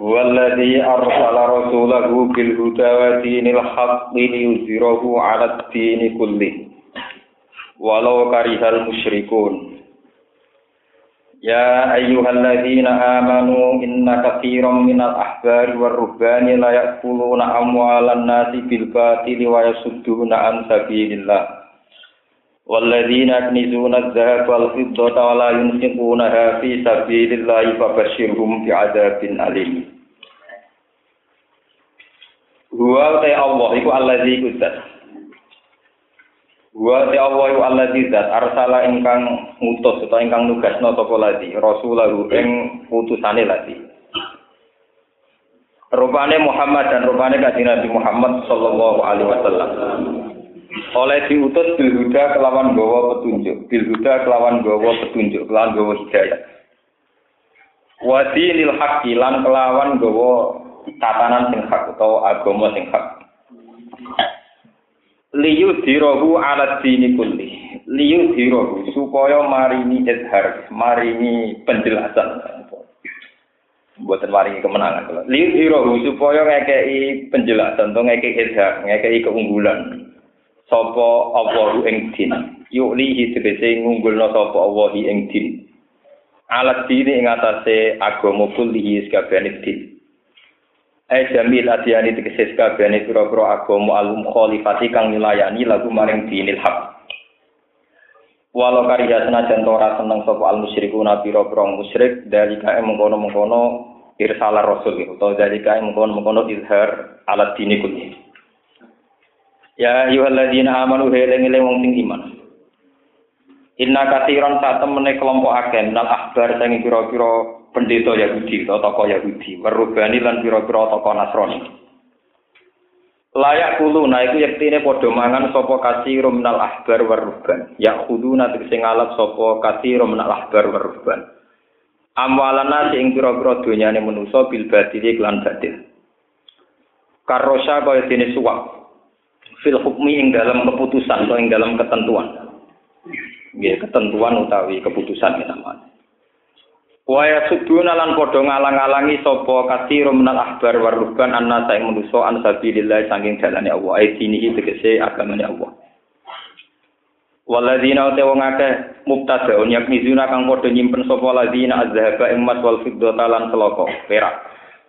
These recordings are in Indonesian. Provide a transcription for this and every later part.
هو الذي أرسل رسوله بالهدى ودين الحق ليظهره على الدين كله. ولو كره المشركون. يا أيها الذين آمنوا إن كثيرا من الأحبار والرهبان لا يأكلون أموال الناس بالباطل ويصدون عن سبيل الله. والذين يكنزون الذهب والفضة ولا ينفقونها في سبيل الله فبشرهم بعذاب أليم. Huwa te Allah iku allazi iku zat. Huwa te Allah iku allazi zat arsala ingkang ngutus utawa ingkang nugasno sapa ladi rasulahu ing utusane ladi. Rupane Muhammad dan rupane kanjeng Nabi Muhammad sallallahu alaihi wasallam. oleh diutus bil kelawan gawa petunjuk bil kelawan gawa petunjuk kelawan gawa hidayah wa dinil haqqi lan kelawan gawa tatanan sing hak utawa agama sing hak. Liyu dirohu ala dini kulli. Liyu dirohu supaya marini izhar marini penjelasan. Buatan maringi kemenangan liyu dirohu supaya ngekei penjelasan atau ngekei izhar ngekei keunggulan. Sapa Allahu ing din? Yulihi tegese ngunggulna sapa Allah ing din. Alat dini ing atase agama kullihi sakabehane din Ai jamil adiyani tegese sakabehane pira-pira agama alum khalifati kang nilayani lagu maring dinil haq Walau karya senajan ora seneng sapa al musyrikuna pira-pira musyrik dari kae mengkono-mengkono irsalah rasul utawa dari kae mengkono-mengkono izhar alat dini kullihi Ya ayyuhalladzina amanu heleng-eleng wong sing iman. Inna katiran saat temene kelompok akeh nal ahbar sing pira-pira pendeta Yahudi atau tokoh Yahudi, merubani lan pira-pira tokoh Nasrani. Layak kulu nah iku yektine padha mangan sapa kasiro minal ahbar warubban. Ya kudu nanti sing ngalap sapa kasiro minal ahbar warubban. Amwalana sing pira-pira donyane manusa bil badili lan badil. Karosha kaya dene suwak, fil hukmi ing dalam keputusan atau ing dalam ketentuan. Nggih, ketentuan utawi keputusan ya namanya. Wa yasuduna lan padha ngalang-alangi sapa katsira menal ahbar waruban annasa ing manusa an sabilillah saking dalane Allah. Ai dinihi tegese agamane Allah. Waladina te wong akeh mubtadaun yakmizuna kang padha nyimpen sapa ladina azhaba emas wal fiddata lan seloko perak.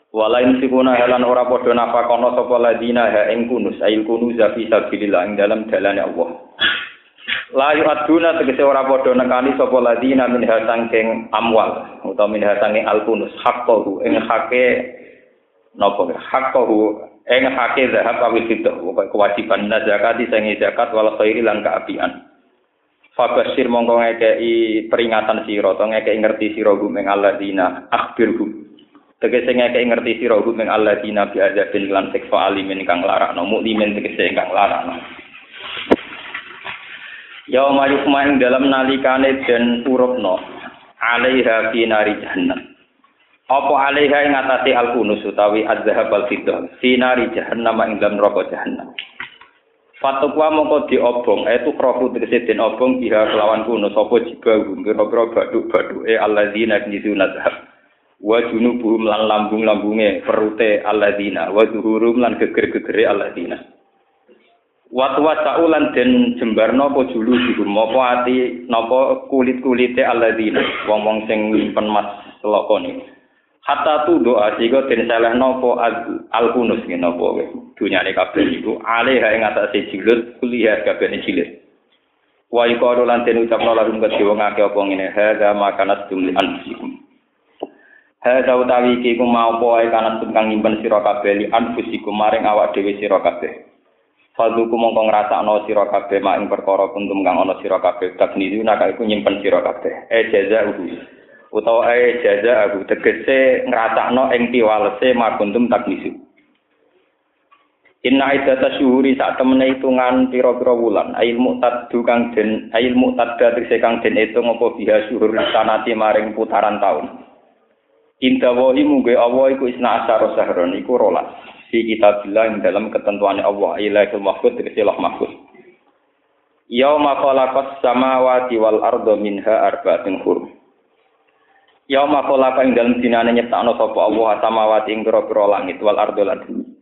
Walain sikuna helan ora padha nafakono sapa ladina ha ing kunus ail kunuz fi sabilillah ing dalam dalane Allah. La yu'aduna tegese ora padha nekani sapa ladina min hasangking amwal utawa min hasangking al kunus haqqahu ing hake napa haqqahu ing hake zahab awil fitah kewajiban zakati sing zakat wal khairi lan kaapian. Fabasir mongko ngekei peringatan sira utawa ngekei ngerti sira gumeng alladzina akhbirhum tegese ngeke ngerti sira hum ing alladzina bi adzabin lan siksa alimin kang larakno mukmin tegese kang larakno Yauma yukma ing dalam nalikane den urupno. Alaiha fi nari jahannam. Apa alaiha ing atase al-kunus utawi az-zahab al-fiddah fi nari jahannam ing dalam neraka jahannam. Fatukwa mongko diobong, itu krofu tegese den obong biha kelawan kunus. Apa jiba biro-biro baduk-baduk e alladzina knizuna zahab wa junubuhum lan lambung-lambunge perute alladzina. Wa zuhurum lan geger-gegere alladzina wa tuwasaulan den jembar napa julu dihum apa ati napa kulit-kulite alladzina? Wong-wong sing nyimpen mas selokone hatta tu doa sehingga den salah napa al-kunus ngene napa kowe? Dunyane kabeh iku alih ing atase jilid kuliah kabeh jilid wa iqalu lan den ucapno larum kedhe wong akeh apa ngene hadza makanat tumli anfusikum. Hadza utawi iki mau apa ae kana kang nyimpen sira kabeh li anfusikum maring awak dhewe sira kabeh. Fadhuku mongko ngrasakno sira kabeh mak ing perkara kuntum kang ana sira kabeh taknidu nak iku nyimpen sira kabeh. E jaza uhu. Utawa e jaza aku tegese ngrasakno ing piwalese mak kuntum taknidu. Inna iddata syuhuri saat temene hitungan pira-pira wulan ail muqtaddu kang den ail muqtadda tegese kang den itu ngopo biha syuhur sanati maring putaran taun. Inta wahi mungge Allah iku isna asar sahron iku rolas. Fi kitabillah ing dalam ketentuan Allah ilahul mahfud Allah mahfud. Yauma khalaqas samawati wal arda minha arba'atin hurum. Yauma khalaqa ing dalem dinane nyiptakno sapa Allah samawati ing pira-pira langit wal arda lan bumi.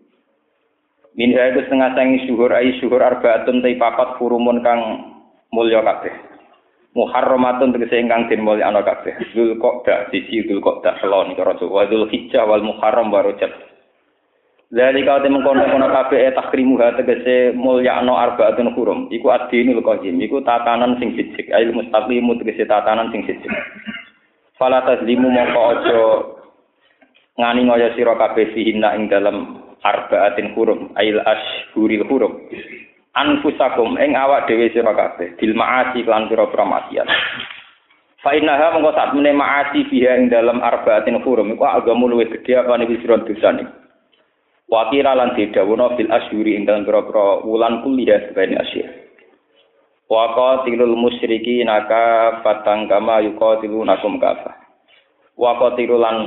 Min itu setengah sangi syuhur ai syuhur arbaatun tai papat furumun kang mulya kabeh. Muharramatun tegese ingkang den mulya ana kabeh. Dzul Qa'dah siji Dzul Qa'dah selon karo wa Dzul Hijjah wal Muharram wa Rajab. Dari kau temen kono kono kabeh e takrimu ha tegese mulya ana arbaatun hurum. Iku adinul qajim, iku tatanan sing sijik, ail mustaqimu tegese tatanan sing sijik. Fala tazlimu mongko aja ngani ngoyo sira kabeh fihinna ing dalem arbaatin hurum. Ail ashhuril hurum. Anfusakum ing awak dhewe sira kabeh. Bil maasi lan pira-pira maksiat. Fa innaha mengko sak mene maasi biha ing dalam arbaatin hurum. Iku agamu luwih gedhe apa nek sira dosane? wa kira lan didhawuhna fil ashhuri ing dalam pira-pira wulan kuliah sebene asyir wa qatilul musyriki naka fatang kama yuqatilunakum kafa. Wa qatilul lan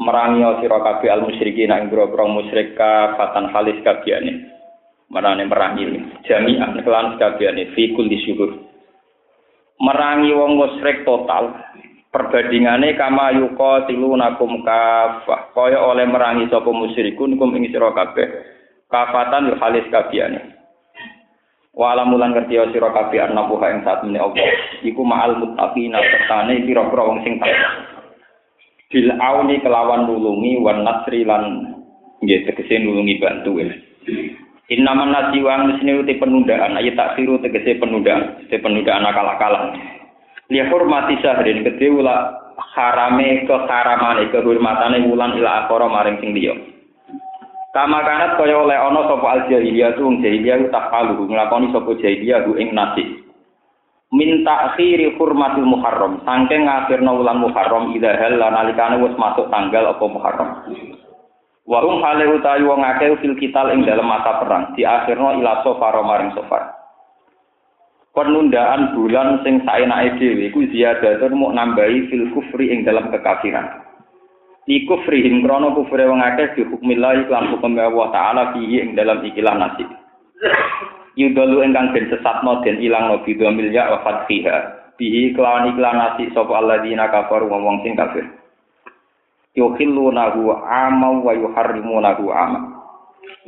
merangi sira kabeh al musyrikin ing boro musyrik fatan halis kabehane. Marane merangi jami'an kelan kabehane fi kulli syuhur. Merangi wong musyrik total perbandingane kama yuqa tilunakum kafah kaya oleh merangi sapa musyrikun kum ing sira kabeh. Kafatan halis kabehane. Wala mulan ngerti sira kabeh ana buha ing saat Allah. Iku ma'al muttaqina sertane pira-pira wong sing takwa bil auni kelawan nulungi wan nasri lan nggih tegese nulungi bantu ya. Innaman nasi wa sini uti penundaan ayat taksiru tegese penundaan tegese penundaan akal-akalan. Li hormati syahrin gede ula harame keharamane kehormatane wulan ila akhara maring sing liya. Kama kanat kaya oleh ana sapa al jahiliyah tu jahiliyah tak kalu nglakoni sapa jahiliyah ing nasi minta akhiri hurmatil muharram sangking ngakhirna wulan muharram ida hal nalikane wis masuk tanggal apa muharram. Warung hale utawi wong akeh fil kital ing dalam mata perang di akhirna ila sofar maring sofar penundaan bulan sing saenake dhewe iku ziyadatun muk nambahi fil kufri ing dalam kekafiran. Di kufrihim krono kufre wong akeh di hukmillah hukum Allah taala fihi ing dalam ikilah nasib. Yudalu engkang den sesatno den ilangno bidhamil ya wa fathiha bihi kelawan iklan nasi sapa alladzina kafaru wong sing kafir. Yukhillunahu ama wa yuharrimunahu ama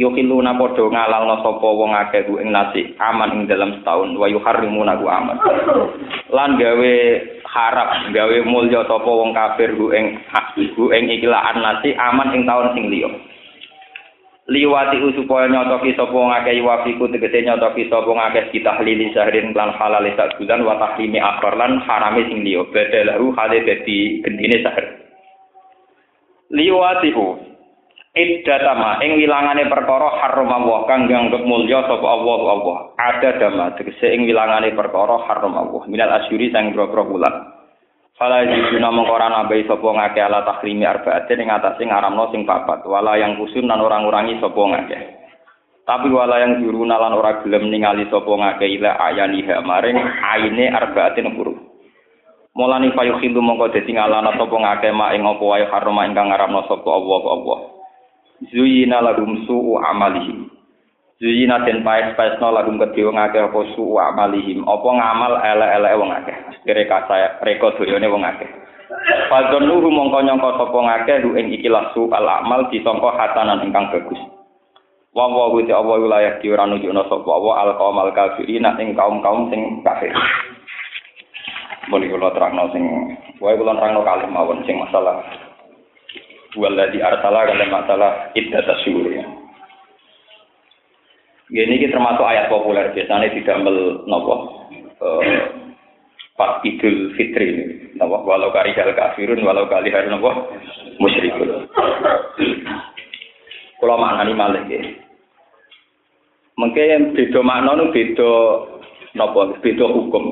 yukhilluna padha ngalalno sapa wong akeh ing nasi aman ing dalam setahun wa yuharrimunahu aman. Lan gawe harap gawe mulya sapa wong kafir hu ing hu ing ikilaan nasi aman ing taun sing liya. Liwati supaya nyotoki sapa ngakeh wafiku tegese nyotoki sapa ngakeh lili sahrin lan halal sak bulan wa tahrimi akhir lan harame sing liya. Badalahu hale dadi gendine sahar liwati iddatama ing wilangane perkara haram Allah kang nganggep mulya sapa Allah Allah ada dama tegese ing wilangane perkara haram Allah minal asyuri sang boro bulan Fala yujuna mengkora nabai sopo ngake ala takrimi arbaatin ing atase ngaramno sing papat. Wala yang kusun lan orang ngurangi sopo ngake. Tapi wala yang juruna lan ora gelem ningali sopo ngake ila ayaniha maring aine arbaatin huruf. Mulani payu khilu mongko dadi ngalana sapa ngake mak ing apa wae harama ingkang ngaramno sapa Allah Allah. Zuyina lahum su'u amalihim. Zuyina den paes-paesno lagum kedhe wong akeh apa su'u amalihim, apa ngamal elek-elek wong akeh. Mereka saya reka doyone wong akeh. Fadzonu mongko nyangka sapa ngakeh ing ikilah su al amal disangka hatanan ingkang bagus. Wa wa wa ta Allah wilayah di ora nunjukna sapa wa al qaumal kafirin ing kaum-kaum sing kafir. Mun kula terangno sing wae kula terangno kalih mawon sing masalah Waladhi arsala kalau masalah iddat asyur ya. Ini kita termasuk ayat populer biasanya tidak mel nopo uh, pas idul fitri ini. Nopo walau kari hal kafirun walau kali hari nopo musyrikun. Kalau maknani malih ya. Mungkin beda makna nu beda nopo beda hukum.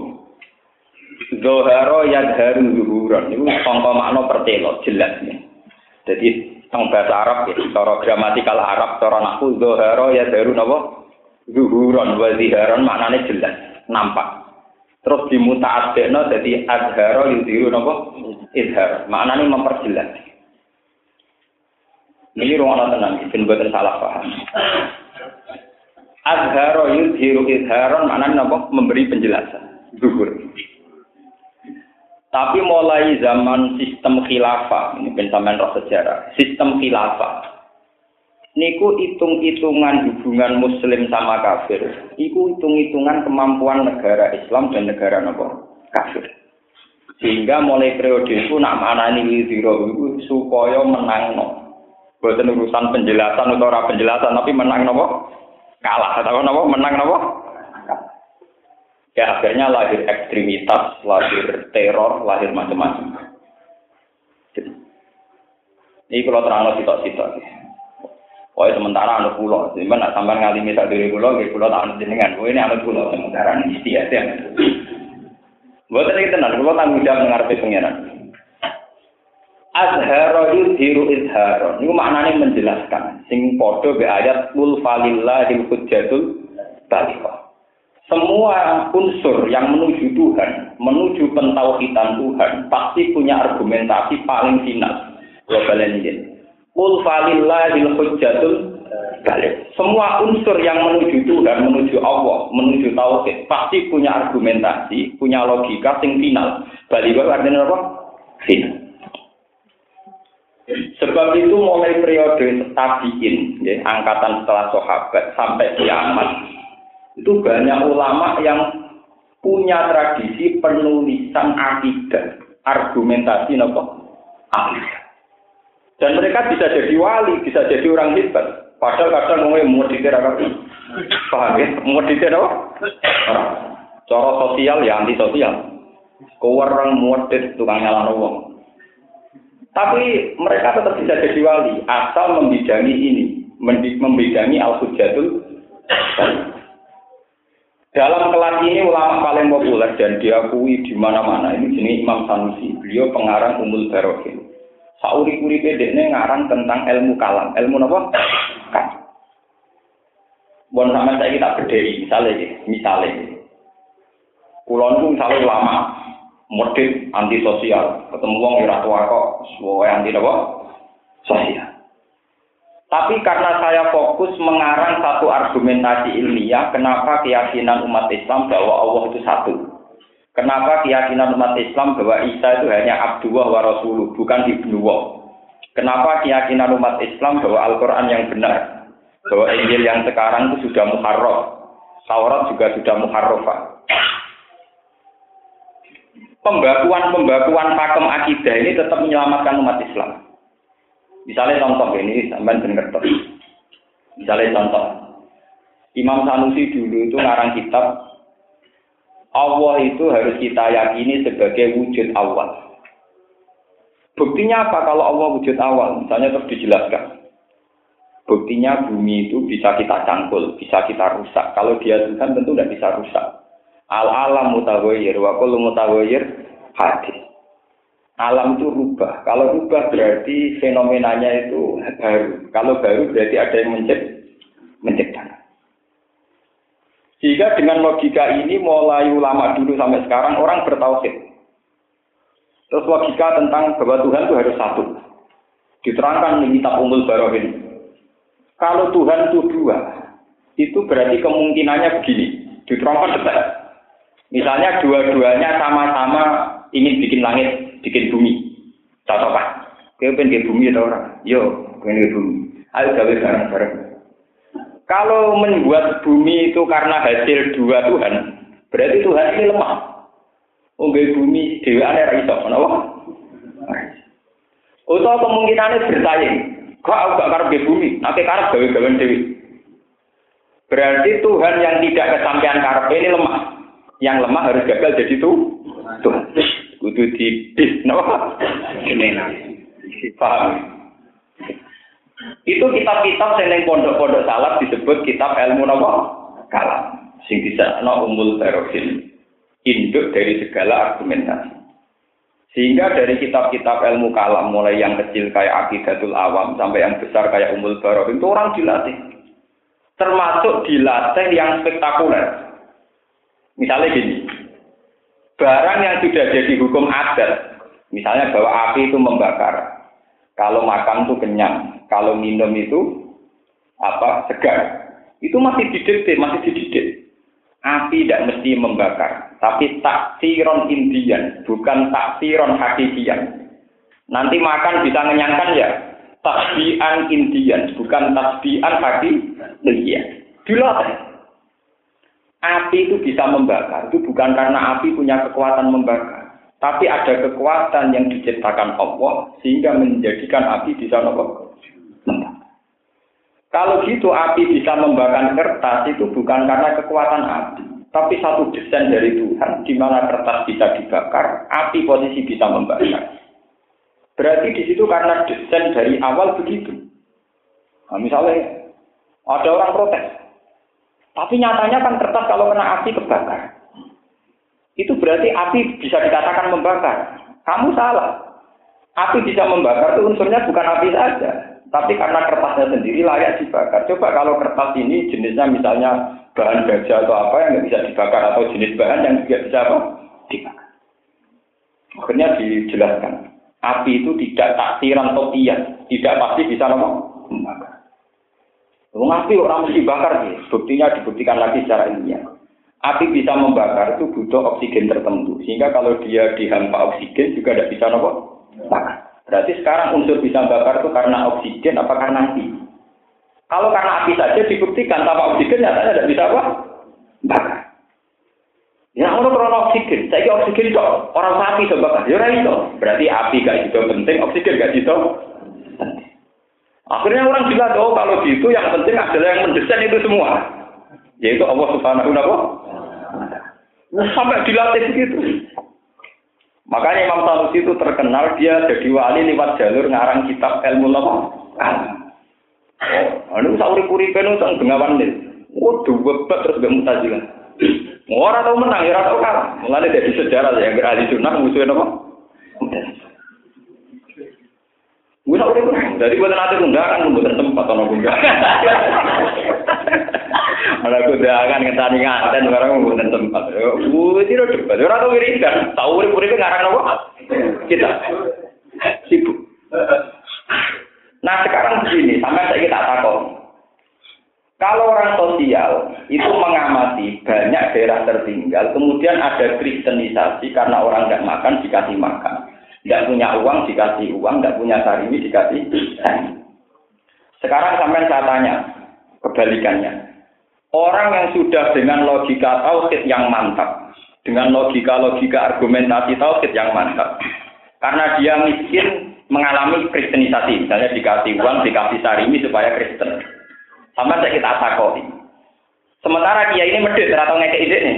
Zoharo yadharu zuhuran itu sangka makna pertelo jelas nih. Jadi teng bahasa Arab ya, cara gramatikal Arab, cara nahwu zuhara ya daru napa? Zuhuron wa ziharon maknane jelas, nampak. Terus dimuta'addekno dadi adhara yudhiru napa? Izhar. Maknane memperjelas. Ini ruang tenang, ben boten salah paham. Azharo yudhiru izharon maknanya napa? Memberi penjelasan. Zuhur. Tapi mulai zaman sistem khilafah, ini pensamen roh sejarah, sistem khilafah. Niku hitung-hitungan hubungan muslim sama kafir. Iku hitung-hitungan kemampuan negara Islam dan negara nopo kafir. Sehingga mulai periode itu nak mana ini zero supaya menang no. Bukan urusan penjelasan atau penjelasan, tapi menang nopo kalah. Atau nopo menang nopo Ya akhirnya lahir ekstremitas, lahir teror, lahir macam-macam. Ini kalau terang sitok-sitok. Pokoknya sementara anak pulau, jadi nak sampai ngalimi sak diri pulau, gitu pulau tak anak jenengan. Oh ini anak pulau sementara ini istiadat ya. Buat tadi tenang, pulau tanggung jawab mengerti pengiran. Azharo yudhiru izharo. Ini maknanya menjelaskan. Sing podo be ayat kul falillahil hujjatul balighah. Semua unsur yang menuju Tuhan, menuju pentauhidan Tuhan, pasti punya argumentasi paling final. Global ini. Qul falillahil hujjatul balik. Semua unsur yang menuju Tuhan, menuju Allah, menuju tauhid, pasti punya argumentasi, punya logika sing final. Balik artinya apa? Final. Sebab itu mulai periode tabiin, ya, angkatan setelah sahabat sampai kiamat, itu banyak ulama yang punya tradisi penulisan akidah, argumentasi nopo akidah. Dan mereka bisa jadi wali, bisa jadi orang hebat. Padahal kadang ngomongnya mau dikira paham ya? Mau dikira Cara sosial ya anti sosial. Kewarang muadid tukang nyala wong. Tapi mereka tetap bisa jadi wali asal membidangi ini, membidangi al-hujatul dalam kelas ini ulama paling populer dan diakui di mana-mana ini jenis Imam Sanusi. Beliau pengarang Umul Barokin. Sauri kuri ini ngarang tentang ilmu kalam. Ilmu apa? Kan. Bon sama saya kita berdiri, misalnya, misalnya. Kulon pun misalnya ulama, anti sosial, ketemu wong ora tua kok, anti apa? Sosial. Tapi karena saya fokus mengarang satu argumentasi ilmiah, kenapa keyakinan umat Islam bahwa Allah itu satu? Kenapa keyakinan umat Islam bahwa Isa itu hanya Abdullah wa Rasuluh, bukan Ibnuwah? Kenapa keyakinan umat Islam bahwa Al-Quran yang benar? Bahwa Injil yang sekarang itu sudah muharraf. Taurat juga sudah muharrafah. Pembakuan-pembakuan pakem akidah ini tetap menyelamatkan umat Islam. Misalnya contoh ini sampai benar Misalnya contoh, Imam Sanusi dulu itu ngarang kitab Allah itu harus kita yakini sebagai wujud awal. Buktinya apa kalau Allah wujud awal? Misalnya terus dijelaskan. Buktinya bumi itu bisa kita cangkul, bisa kita rusak. Kalau dia Tuhan tentu tidak bisa rusak. Al alam mutawayir, wa kullu mutawayir hadis alam itu rubah. Kalau rubah berarti fenomenanya itu baru. Kalau baru berarti ada yang mencipt, menciptakan. Sehingga dengan logika ini mulai ulama dulu sampai sekarang orang bertauhid. Terus logika tentang bahwa Tuhan itu harus satu. Diterangkan di kitab Umul Barohin. Kalau Tuhan itu dua, itu berarti kemungkinannya begini. Diterangkan detail. Misalnya dua-duanya sama-sama ingin bikin langit bikin bumi. Pak, kau pengen bumi atau orang? Yo, pengen bumi. Ayo gawe bareng-bareng. Kalau membuat bumi itu karena hasil dua Tuhan, berarti Tuhan ini lemah. Unggai bumi dewa ada iso, kenapa? Atau kemungkinannya bersaing. Kok aku gak karep bumi, nanti karep gawe-gawe dewi. Berarti Tuhan yang tidak kesampaian karep ini lemah. Yang lemah harus gagal jadi tuh Kudu didis napa ini paham? Itu kitab-kitab yang pondok-pondok salaf disebut kitab ilmu napa kalam. Sing di sana umul terosin induk dari segala argumentasi. Sehingga dari kitab-kitab ilmu kalam, mulai yang kecil kayak Aqidatul Awam, sampai yang besar kayak Umul Barok, itu orang dilatih. Termasuk dilatih yang spektakuler. Misalnya gini, barang yang sudah jadi hukum adat, misalnya bahwa api itu membakar, kalau makan itu kenyang, kalau minum itu apa segar, itu masih didikte, masih dididik. Api tidak mesti membakar, tapi taksiron Indian, bukan taksiron hakikian. Nanti makan bisa mengenyangkan ya, tasbihan Indian, bukan tasbihan hakikian. Dilatih. Api itu bisa membakar, itu bukan karena api punya kekuatan membakar. Tapi ada kekuatan yang diciptakan Allah sehingga menjadikan api bisa membakar. Kalau gitu api bisa membakar kertas itu bukan karena kekuatan api, tapi satu desain dari Tuhan di mana kertas bisa dibakar, api posisi bisa membakar. Berarti di situ karena desain dari awal begitu. Nah, misalnya ada orang protes, tapi nyatanya kan kertas kalau kena api kebakar. Itu berarti api bisa dikatakan membakar. Kamu salah. Api bisa membakar itu unsurnya bukan api saja, tapi karena kertasnya sendiri layak dibakar. Coba kalau kertas ini jenisnya misalnya bahan baja atau apa yang bisa dibakar atau jenis bahan yang tidak bisa apa? Dibakar. Akhirnya dijelaskan. Api itu tidak taksiran topian, tidak pasti bisa? Membakar. Api orang mesti bakar sih. Buktinya dibuktikan lagi secara ilmiah. Api bisa membakar itu butuh oksigen tertentu. Sehingga kalau dia dihampa oksigen juga tidak bisa apa? Bakar. Berarti sekarang unsur bisa bakar itu karena oksigen apa karena api? Kalau karena api saja dibuktikan tanpa oksigen nyatanya tidak bisa apa? Bakar. Ya orang karena oksigen, saya oksigen itu orang sapi bisa bakar, ya itu. Berarti api gak itu penting, oksigen gak itu Akhirnya orang bilang, oh kalau gitu yang penting adalah yang mendesain itu semua. Yaitu Allah Subhanahu wa taala. Sampai dilatih begitu. Makanya Imam Sanusi itu terkenal dia jadi wali lewat jalur ngarang kitab ilmu apa? Oh, anu sauri puri penu tentang bengawan nih. Oh, dua terus gak mutazilah. Orang tahu menang, ya tahu kalah. Mulai dari sejarah yang beralih sunnah musuhnya apa? Gue dari buat nanti undangan, membuat tempat atau enggak. Ada kudangan ngetani ngaten barang mboten tempat. Uh, tidak debat. Ora tau wiridan. Tahu urip-uripe ngarang apa? Kita. Sibuk. Nah sekarang begini, sampai saya kita takut. Kalau orang sosial itu mengamati banyak daerah tertinggal, kemudian ada kristenisasi karena orang nggak makan dikasih makan, nggak punya uang dikasih uang, nggak punya sarimi dikasih sarimi. Sekarang sampai saya tanya kebalikannya, Orang yang sudah dengan logika tauhid yang mantap, dengan logika-logika argumentasi tauhid yang mantap, karena dia miskin mengalami kristenisasi, misalnya dikasih uang, dikasih sarimi supaya Kristen. Sama saya kita takoi. Sementara kiai ini medit atau ngekek ide nih.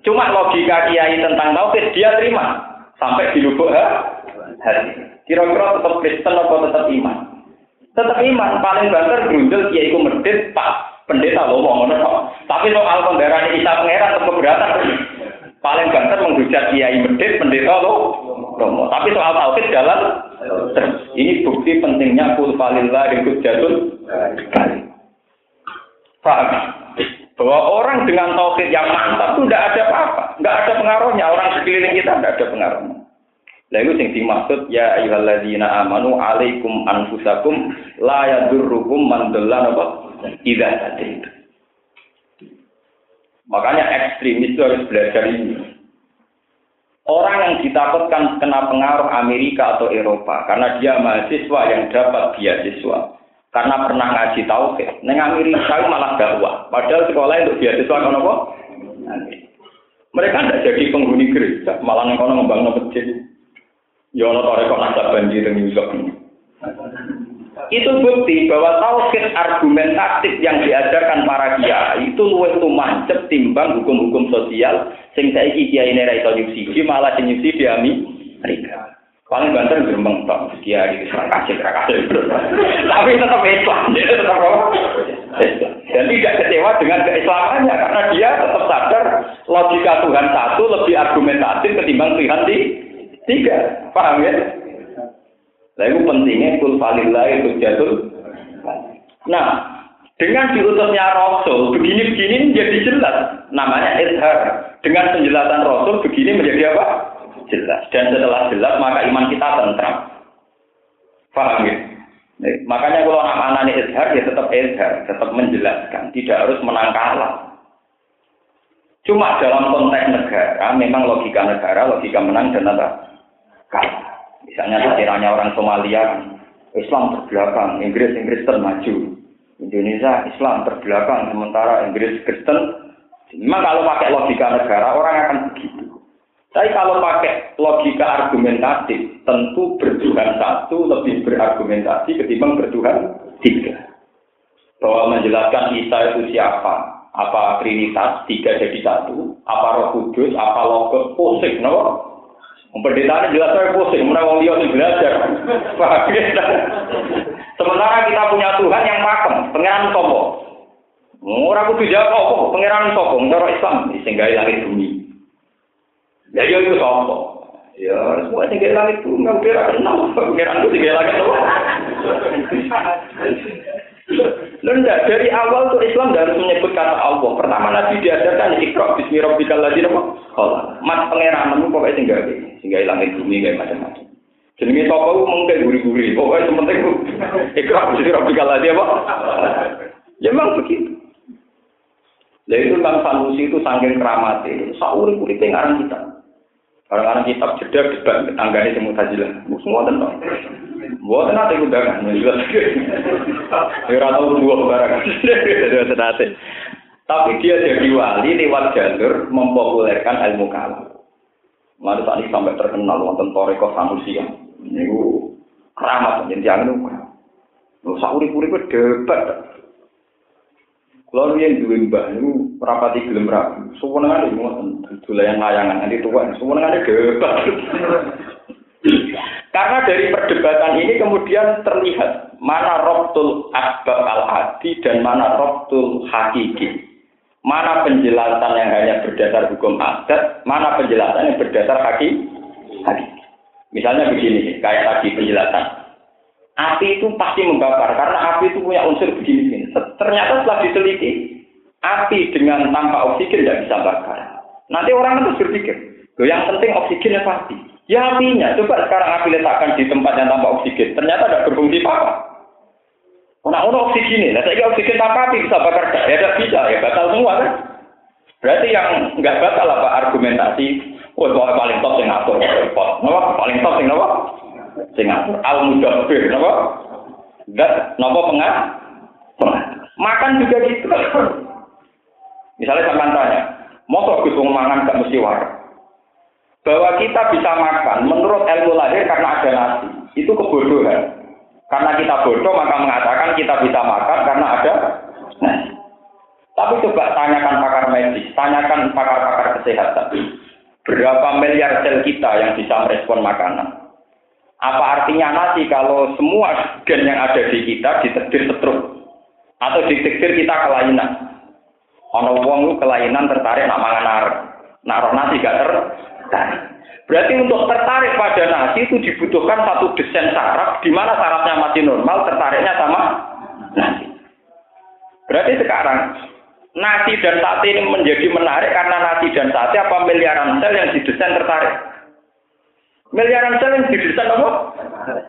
Cuma logika kiai tentang tauhid dia terima sampai di lubuk hati. Kira-kira tetap Kristen atau tetap iman? Tetap iman. Paling banter berunjul kiai itu medit pak pendeta loh mau ngono Tapi soal pembayaran Isa pangeran tetap keberatan. Paling banter menghujat kiai medit pendeta loh. Tapi soal tauhid jalan Ini bukti pentingnya kul falillah ikut jatuh Paham? Bahwa orang dengan tauhid yang mantap itu tidak ada apa-apa, nggak ada pengaruhnya. Orang sekeliling kita tidak ada pengaruhnya. Lah itu sing dimaksud ya ayyuhalladzina amanu alaikum anfusakum la yadurrukum man dalla napa idza. Makanya ekstremis itu harus belajar ini. Orang yang ditakutkan kena pengaruh Amerika atau Eropa karena dia mahasiswa yang dapat beasiswa karena pernah ngaji tauhid. Neng Amerika malah dakwah. Padahal sekolah untuk beasiswa kan apa? Mereka tidak jadi penghuni gereja, malah neng kono membangun masjid. Ya Allah banjir yang Yusuf. Itu bukti bahwa tauhid argumentatif yang diajarkan para kiai itu luwih mancep timbang hukum-hukum sosial sing saiki kiai ini ra iso nyubsidi malah sing nyubsidi Amerika. Paling banter gerembeng tok kiai kasih kasih. Tapi tetap Islam, tetap Dan tidak kecewa dengan keislamannya karena dia tetap sadar logika Tuhan satu lebih argumentatif ketimbang Tuhan di Tiga, paham ya? Itu pentingnya kul itu jatuh. Nah, dengan diutusnya Rasul, begini-begini menjadi jelas. Namanya izhar. Dengan penjelasan Rasul, begini menjadi apa? Jelas. Dan setelah jelas, maka iman kita tentram. Paham ya? Makanya kalau anak anak izhar, ya tetap izhar. Tetap menjelaskan. Tidak harus menang kalah. Cuma dalam konteks negara, memang logika negara, logika menang dan apa? Misalnya sekiranya orang Somalia Islam terbelakang, Inggris Inggris termaju, Indonesia Islam terbelakang, sementara Inggris Kristen. Memang kalau pakai logika negara orang akan begitu. Tapi kalau pakai logika argumentatif, tentu bertuhan satu lebih berargumentasi ketimbang bertuhan tiga. Bahwa menjelaskan Isa itu siapa, apa Trinitas tiga jadi satu, apa Roh Kudus, apa Logos, pusing, no? Pendeta jelas saya pusing, mana wong dia belajar. Sementara kita punya Tuhan yang pakem, pangeran sopo. Ora kudu jawab apa, pangeran sopo, cara Islam sehingga langit bumi. Ya yo itu sopo. Ya, semua tinggal langit bumi, nggak kira kenal, pangeran itu tinggal langit sopo. Lenda dari awal tuh Islam harus menyebut kata Allah. Pertama Nabi diajarkan ikra bismi rabbikal ladzi khalaq. Mat pangeran pokoke sing gawe, sing gawe langit bumi gawe macam-macam. Jenenge sapa ku mungkin guri-guri. Pokoke sementing ikra bismi rabbikal ladzi apa? Ya memang begitu. Lah itu kan Sanusi itu saking keramatnya, sauri-uripe ngarang kita. Orang-orang kitab jeda debat tanggane semua tajilah. Semua tentang. Buat nanti undangan, jelas. Ya tahu dua barang. Tapi dia jadi wali lewat jalur mempopulerkan ilmu kalam. Lalu tadi sampai terkenal wonten Toreko Sanusi yang ini keramat jadi lupa. Lu sauri puri debat. Kalau yang dua mbah itu rapati gelem rapi, semuanya ada yang layangan nanti tua, semuanya ada debat. Karena dari perdebatan ini kemudian terlihat mana robtul asbab al-adi dan mana robtul hakiki. Mana penjelasan yang hanya berdasar hukum adat, mana penjelasan yang berdasar hakiki. hakiki. Misalnya begini, kayak tadi penjelasan. Api itu pasti membakar, karena api itu punya unsur begini-begini. Ternyata setelah diteliti, api dengan tanpa oksigen tidak bisa bakar. Nanti orang itu berpikir, yang penting oksigennya pasti. Ya apinya, coba sekarang api letakkan di tempat yang tanpa oksigen, ternyata tidak berfungsi apa. Nah, ono oksigen ini, saya oksigen tanpa api bisa bakar ya tidak bisa, ya batal semua kan. Berarti yang nggak batal apa argumentasi, oh bahwa paling top yang ngatur, repot, paling top yang napa, sing ngatur, al mudabbir, napa, dan napa pengah, makan juga gitu. Misalnya sampai tanya, mau Gus mangan gak mesti waras bahwa kita bisa makan menurut ilmu lahir karena ada nasi. Itu kebodohan. Karena kita bodoh maka mengatakan kita bisa makan karena ada nasi. Tapi coba tanyakan pakar medis, tanyakan pakar-pakar kesehatan. Berapa miliar sel kita yang bisa merespon makanan? Apa artinya nasi kalau semua gen yang ada di kita ditetir setruk? Atau ditetir kita kelainan? Ono wong kelainan tertarik nak mangan arek. Nak nasi gak ter tertarik. Berarti untuk tertarik pada nasi itu dibutuhkan satu desain saraf di mana sarafnya masih normal, tertariknya sama nasi. Berarti sekarang nasi dan sate ini menjadi menarik karena nasi dan sate apa miliaran sel yang didesain tertarik? Miliaran sel yang didesain apa?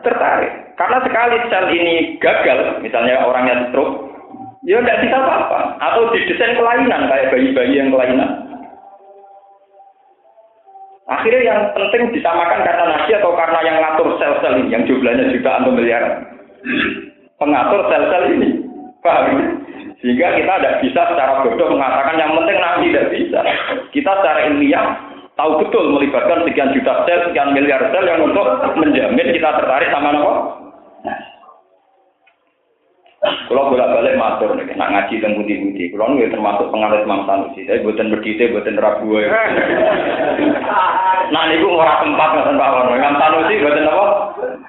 Tertarik. Karena sekali sel ini gagal, misalnya orangnya stroke, ya tidak bisa apa-apa. Atau didesain kelainan kayak bayi-bayi yang kelainan. Akhirnya yang penting disamakan karena nasi atau karena yang ngatur sel-sel ini, yang jumlahnya jutaan atau miliar. Pengatur sel-sel ini. Paham? Sehingga kita tidak bisa secara bodoh mengatakan yang penting nasi tidak bisa. Kita secara ilmiah tahu betul melibatkan sekian juta sel, sekian miliar sel yang untuk menjamin kita tertarik sama apa? Kalau bolak balik matur nih, nak ngaji tentang budi budi. Kalau nih termasuk pengaruh Imam Sanusi, saya buatan berdiri, buatan ragu ya. Nah ini gue orang tempat nggak tempat orang. Imam Sanusi buatan apa?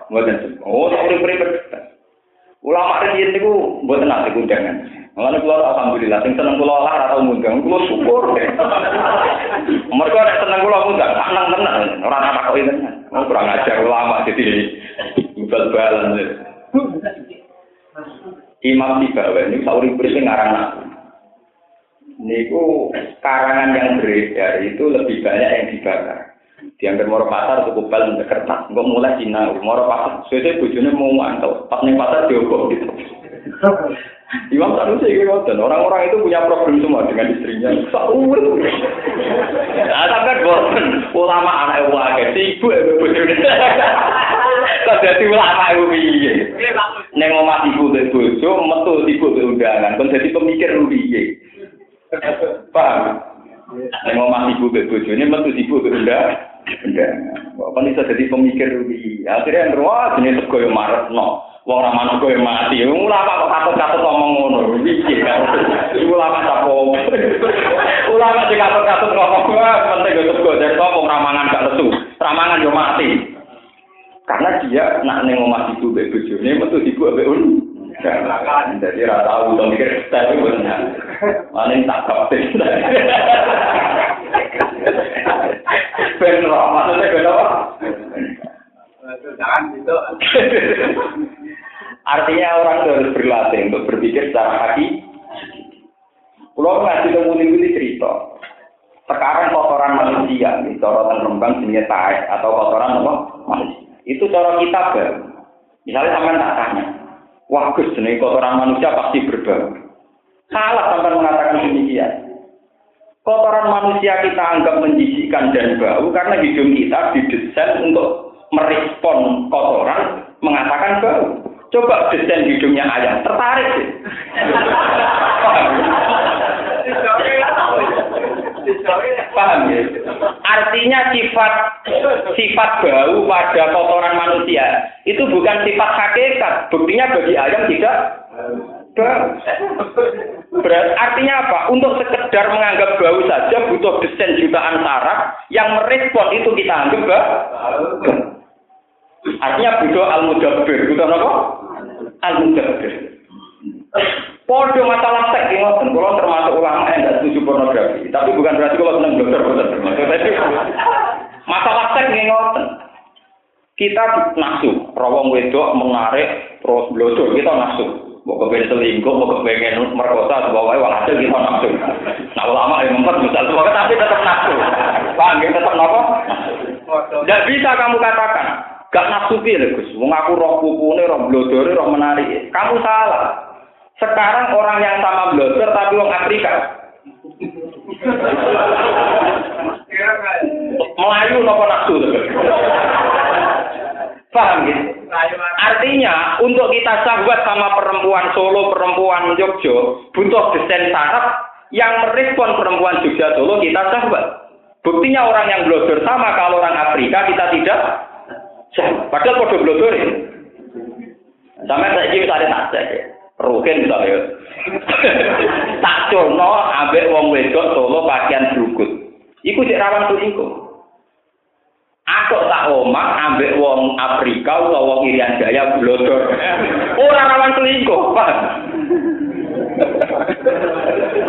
Buatan Oh, tak boleh beri Ulama ini itu buatan nanti undangan. Mulane kula alhamdulillah sing seneng kula lah ora tau ngundang, kula syukur. Mergo nek seneng kula ngundang, seneng tenan, ora tak takoki tenan. Mau kurang ajar ulama jadi bal-balan. Imam Tibawa ini sauri berisi ngarang aku. Niku karangan yang beredar itu lebih banyak yang dibakar. Diambil moro pasar cukup bal untuk kertas. Enggak mulai Cina, moro pasar. Sesuai bujurnya mau mantau. Pas nih pasar diobok gitu. Imam Sanusi gitu dan orang-orang itu punya problem semua dengan istrinya. Saur. Nah, sampai bosan ulama anak wae, ibu ibu bojone. Kok dadi ulama ibu piye? Neng omah ibu ke bojo, metu ibu undangan, kon dadi pemikir piye? Paham? Neng omah ibu ke bojone metu ibu undangan. Kok bisa jadi pemikir piye? Akhirnya wah jenenge sego yo maretno. Wong ora manuk kowe mati. Ulama kok katut-katut ngomong ngono. Piye kan? Ulama sapo? Ulama sing katut-katut ngomong penting yo sego dari kok ramangan gak lesu. Ramangan yo mati. Karena dia nak ning omah ibu mbek bojone metu ibu mbek un. Jadi ora tahu to mikir tapi bener. Paling tak kapten. Ben roh, maksudnya ben apa? Artinya orang harus berlatih untuk berpikir secara hati. Kalau ngaji temu ini cerita. Sekarang kotoran manusia, nih, corotan rembang jenisnya taek atau kotoran apa? Manusia. Itu cara kita ber. Misalnya sampai tak tanya, wah Gus jenis kotoran manusia pasti berbau. Salah sampai mengatakan demikian. Kotoran manusia kita anggap menjijikan dan bau karena hidung kita didesain untuk merespon kotoran mengatakan bau. Coba desain hidungnya ayam, tertarik sih. Paham ya? Artinya sifat sifat bau pada kotoran manusia itu bukan sifat hakikat. Buktinya bagi ayam tidak bau. Berarti artinya apa? Untuk sekedar menganggap bau saja butuh desain jutaan saraf yang merespon itu kita anggap bau. Artinya butuh al-mudabbir. Butuh apa? Al-mudabbir. Podo masalah seks ini ngoten, kalau termasuk ulama yang tidak setuju pornografi. Tapi bukan berarti kalau senang dokter, bukan Masalah seks ini ngoten. Kita nafsu, rawang wedok menarik terus blodor, kita nafsu. Mau kepengen selingkuh, mau kepengen merkosa, sebagai wang hasil kita nafsu. Nah ulama yang membuat misal sebagai tapi tetap nafsu. Paham ya, tetap nopo? Tidak bisa kamu katakan, gak nafsu piye Gus. Wong aku roh pupune, roh blodore, roh menarik. Kamu salah. Sekarang orang yang sama blodor tapi wong Afrika. Melayu nopo nafsu. Paham gitu? Artinya untuk kita sahabat sama perempuan Solo, perempuan Jogja, butuh desain saraf yang merespon perempuan Jogja Solo kita sahabat. Buktinya orang yang blodor sama kalau orang Afrika kita tidak Padahal kode blodor ini. Sampai saya tak cek ya. Rukin misalnya. tak cono ambek wong wedok solo pakaian berukut. Iku cek rawan selingkuh. Aku tak omah ambek wong Afrika atau wong Irian Jaya blodor. Ora rawan selingkuh, Pak.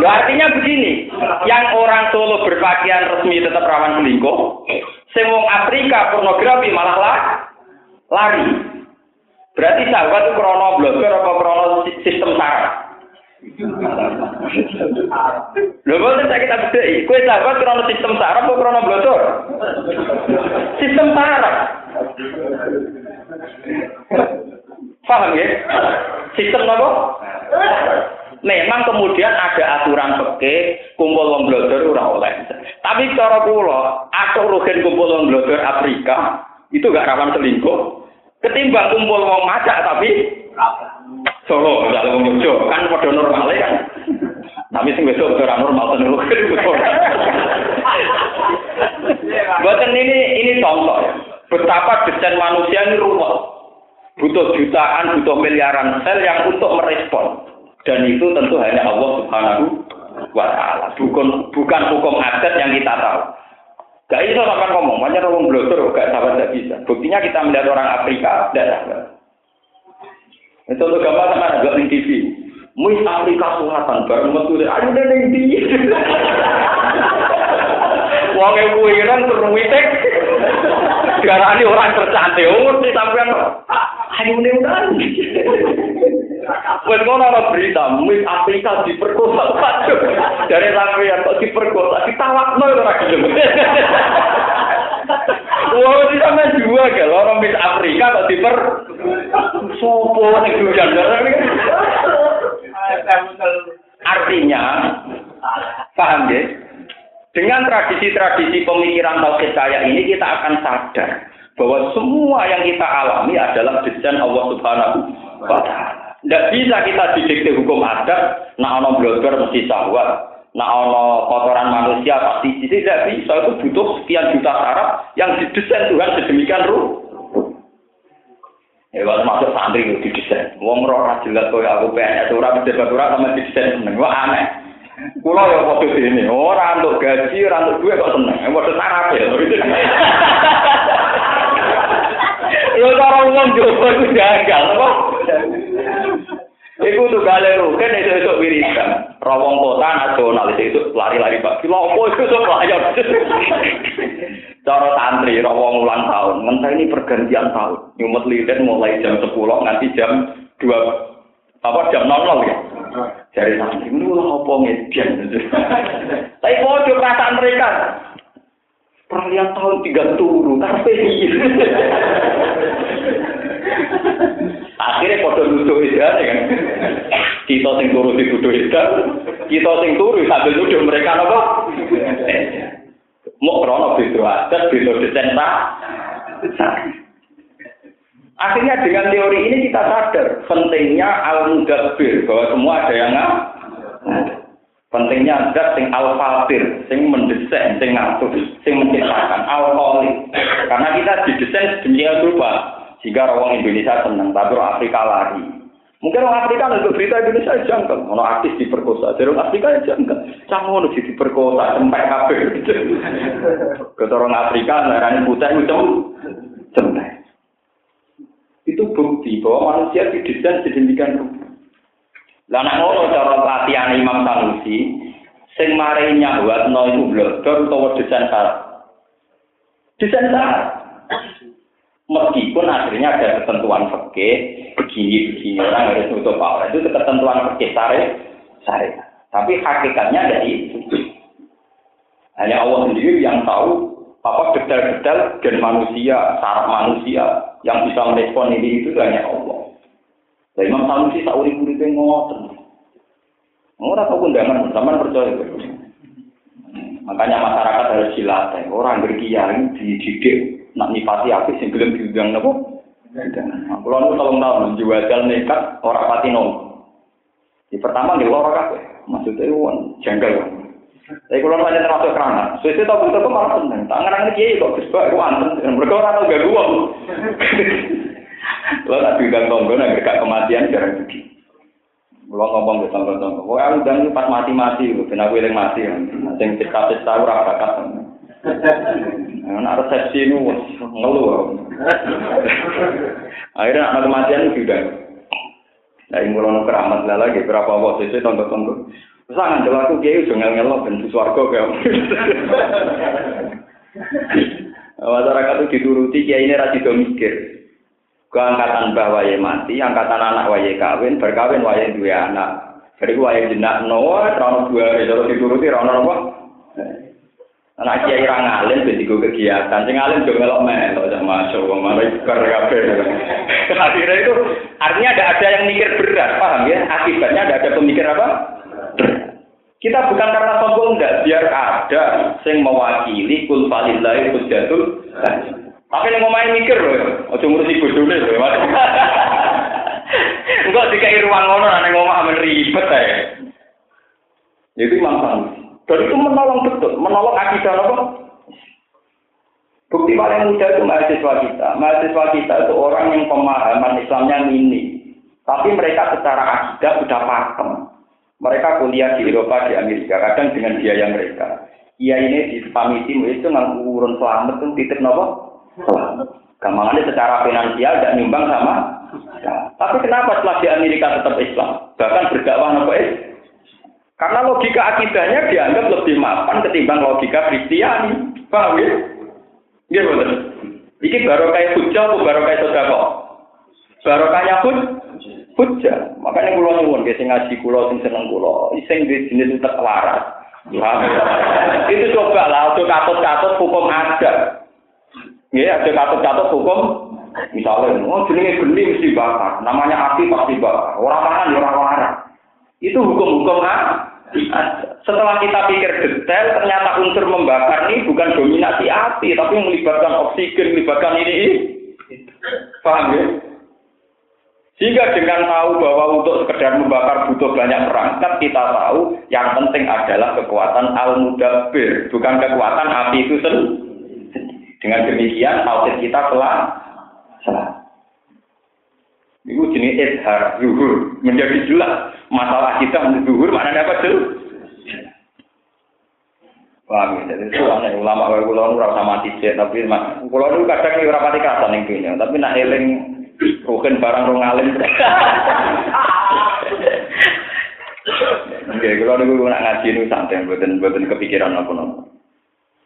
Ya, artinya begini, yang orang Solo berpakaian resmi tetap rawan selingkuh, sing wong Afrika pornografi malah lah, lari. Berarti sahabat itu krono blogger apa krono sistem saraf? Lho boten saya kita bedheki, kowe sahabat krono sistem saraf apa krono blogger? Sistem saraf. Paham ya? Sistem apa? Memang kemudian ada aturan peke kumpul wong blogger ora oleh. Tapi cara kula, aku rugen kumpul wong blogger Afrika itu gak rawan selingkuh. Ketimbang kumpul wong macak tapi Solo, misalnya wong Jogja, kan pada normal kan. Tapi sing besok ora normal tenan Buatan ini ini contoh ya. Betapa desain manusia ini rumit. Butuh jutaan, butuh miliaran sel yang untuk merespon. Dan itu tentu hanya Allah Subhanahu wa taala. Bukan bukan hukum adat yang kita tahu. Gak bisa sampai ngomong, banyak orang blogger gak sahabat gak bisa. Buktinya kita melihat orang Afrika, tidak sahabat. Itu untuk gambar sama nggak di TV. Mus Afrika Selatan bareng metu ayo ning ndi. Wong e kuwi kan terwitek. Diarani orang tercantik, oh mesti sampean ayo ning ndi. Wes ngono ana berita, Mus Afrika diperkosa. Dari sampean kok diperkosa, ditawakno ora gelem. Wah, di sama dua kalau orang Miss Afrika kok diper sopo ning dujan Artinya, paham ya? Dengan tradisi-tradisi pemikiran tauhid kayak ini kita akan sadar bahwa semua yang kita alami adalah desain Allah Subhanahu wa taala. Tidak bisa kita didikte hukum adat, nak ono blogger mesti sahwat, nak ono kotoran manusia pasti tidak bisa itu butuh sekian juta syarat yang didesain Tuhan sedemikian rupa. Ya kalau masuk santri itu didesain. Wong ora jelas koyo aku PNS ora pejabat ora sama didesain seneng. Wah aneh. Kulo ya foto ini, ora untuk gaji, ora untuk duit kok seneng. Padha sarap ya. Yo cara wong jowo iku gagal apa? Iku tuh gale rugen itu itu wiridan. Rawong kota nasional itu lari-lari pak. Apa itu tuh layar. Cara santri rawong ulang tahun. Ngentah ini pergantian tahun. Nyumet lilin mulai jam 10 nanti jam 2 apa jam 00 ya. Jadi santri ini ulang apa ngedian. Tapi pojok perasaan mereka. Peralihan tahun tiga turun, karpe Akhirnya pada nuduh edan ya kan. Kita sing turu dituduh edan, kita sing turu sambil nuduh mereka apa? Mau krono beda adat, beda desain. Akhirnya dengan teori ini kita sadar pentingnya al-mudabbir bahwa semua ada yang Pentingnya zat sing al-fatir, sing mendesain, sing ngatur, sing menciptakan al-kholi. Karena kita didesain sedemikian rupa sehingga orang Indonesia senang, tapi orang Afrika lari. Mungkin orang Afrika untuk berita Indonesia jangkau, orang artis diperkosa, jadi orang Afrika ya jangkau. Di diperkosa, sampai kafe. Kata orang Afrika, narani putih itu sampai. Itu bukti bahwa manusia didesain sedemikian rupa. Lah nek ngono cara latihan Imam Sanusi, sing mari nyahwatno iku blogger utawa desain syarat. Desain syarat. Meskipun akhirnya ada ketentuan fikih begini-begini orang harus nutup aurat itu ketentuan fikih sare sare. Tapi hakikatnya dari hanya Allah sendiri yang tahu apa detail-detail gen manusia, saraf manusia yang bisa merespon ini itu hanya Allah. Dan Imam Sanusi tak urip uripe ngoten. Ora tau undangan, sampean percaya. Makanya masyarakat harus dilatih. Orang berkiai dididik nak nipati apik sing gelem diundang? Nah, Kulo nu tolong tahun jual nekat ora pati nong. Di pertama nggih ora kabeh. Maksudnya won janggal. Tapi kalau nanya termasuk kerana, sesuai tahu itu malah seneng. Tangan tangan kiai kok kesbak, aku anten. Mereka orang tahu gak gua. Lo tak bilang tonggo, nak dekat kematian jarang pergi. Lo ngomong ke tonggo-tonggo. Pokoknya aku dan pas mati-mati, ben aku yang mati. Sing cita-cita ora bakat. Nah, resepsi ini ngeluh. Akhirnya anak kematian sudah. Nah, yang mulai keramat lah lagi berapa waktu itu tonton-tonton. Sangat jelas aku kiai udah ngel ngelok dan suarga kayak. Masyarakat itu dituruti kiai ini rasi mikir. Keangkatan bah waye mati, angkatan anak waye kawin, berkawin waye dua anak. Jadi waye jenak noah, terlalu dua, kalau dituruti rana apa? Anak kiai ra ngalim ben digo kegiatan. Sing ngalim yo melok melok sama masyaallah malah ikar kabeh. Akhirnya itu artinya ada ada yang mikir berat, paham ya? Akibatnya ada ada pemikir apa? Kita bukan karena sombong enggak, biar ada sing mewakili kul falillahi hujjatul Tapi yang ngomongin mikir loh, ojo ngurusi bodone loh. Enggak dikai ruang ngono nek ngomong ribet ae. Itu Imam dan itu menolong betul, menolong akidah apa? Bukti paling mudah itu mahasiswa kita. Mahasiswa kita itu orang yang pemahaman Islamnya mini. Tapi mereka secara akidah sudah paham. Mereka kuliah di Eropa, di Amerika, kadang dengan biaya mereka. Iya ini di pamiti itu nggak urun selamat itu titip nopo selamat. Secara finansial tidak nyumbang sama. Nah, tapi kenapa setelah di Amerika tetap Islam? Bahkan berdakwah nopo Karena logika akidahnya dianggap lebih mapan ketimbang logika Kristiani. Paham ya? Iya betul. Iki baru kayak hujah atau baru kayak sodako? Baru kayak hud, hujah. Makanya kulo nyuwun sing ngaji kulo sing seneng kulo, sing di jenis utek waras. Itu coba lah, untuk katut-katut hukum ada. Ya, ada katut-katut hukum. Misalnya, oh jenenge geni mesti bakar. Namanya api pasti bakar. Orang makan ya orang waras. Itu hukum-hukum ah. Setelah kita pikir detail, ternyata unsur membakar ini bukan dominasi api, tapi melibatkan oksigen, melibatkan ini. Paham ya? Sehingga dengan tahu bahwa untuk sekedar membakar butuh banyak perangkat, kita tahu yang penting adalah kekuatan al-mudabbir, bukan kekuatan api itu sendiri. Dengan demikian, tauhid kita telah salah. Itu jenis izhar, zuhur. Menjadi jelas. Masalah kita zuhur, mana dapat tuh? Ya? Jadi aneh. Ulama kayak kulo nu rasa mati cek, tapi kulo nu kadang ini rapati kata nih punya. Tapi nak eling rugen barang rong alim. Oke, kulo nu nak ngaji nu santai, buatan buatan kepikiran apa nopo.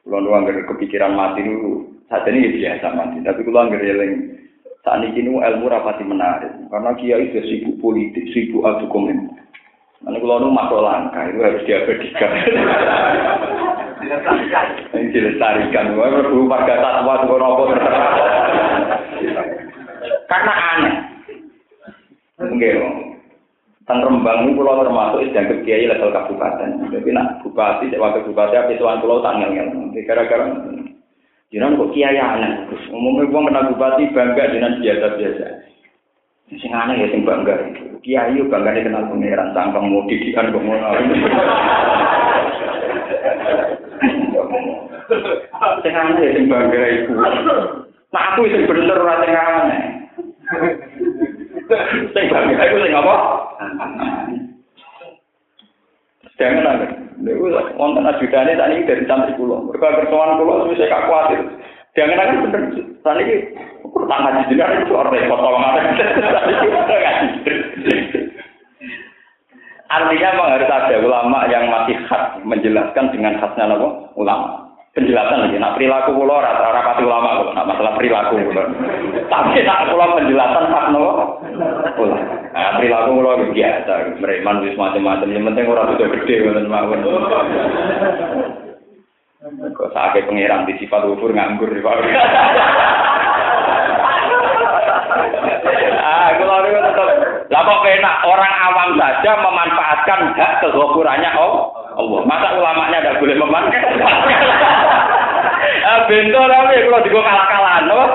Kulo nu anggar kepikiran mati nu saat ini biasa mati, tapi kulo anggar eling saat ini ilmu rapati menarik karena kiai itu sibuk politik, sibuk adu komen. Nanti kalau nu masuk langka itu harus diabadikan. Ini dilestarikan. Berburu warga nopo terserah. Karena aneh. Enggak, Teng Rembang ini pulau termasuk dianggap kiai level kabupaten. Jadi nak bupati, wakil bupati, apa itu pulau tanggal. Gara-gara Jangan kok kiai aneh. Umumnya gua kena bupati bangga dengan biasa-biasa. Sing aneh ya sing bangga. Kiai yo bangga kenal pangeran sangkang mau didikan kok ngono. Sing aneh ya sing bangga iku. Nah aku sing bener ora sing aneh. Sing bangga iku sing apa? Jangan ada. Lalu wonten ajudane tadi dari santri pulau. Mereka kersoan pulau terus saya khawatir. Jangan ada bener. Ini kurang ngaji jenengan itu orang repot ada. Artinya memang harus ada ulama yang masih khas menjelaskan dengan khasnya apa? Ulama. Penjelasan lagi. Nah perilaku pulau rata rata ulama kok. Nah masalah perilaku pulau. Tapi nak pulau penjelasan khas nopo. Ulama. Nah, perilaku pulau biasa. Mereman wis macam-macam. Yang penting orang itu gede ngoten mawon. Kok sakit pengiran di sifat ufur nganggur di ah, kalau itu tetap. Lah kok enak orang awam saja memanfaatkan hak kegokurannya oh Allah. Masa ulamanya tidak boleh memanfaatkan? ah, bento tapi kalau digo kalah-kalahan, apa?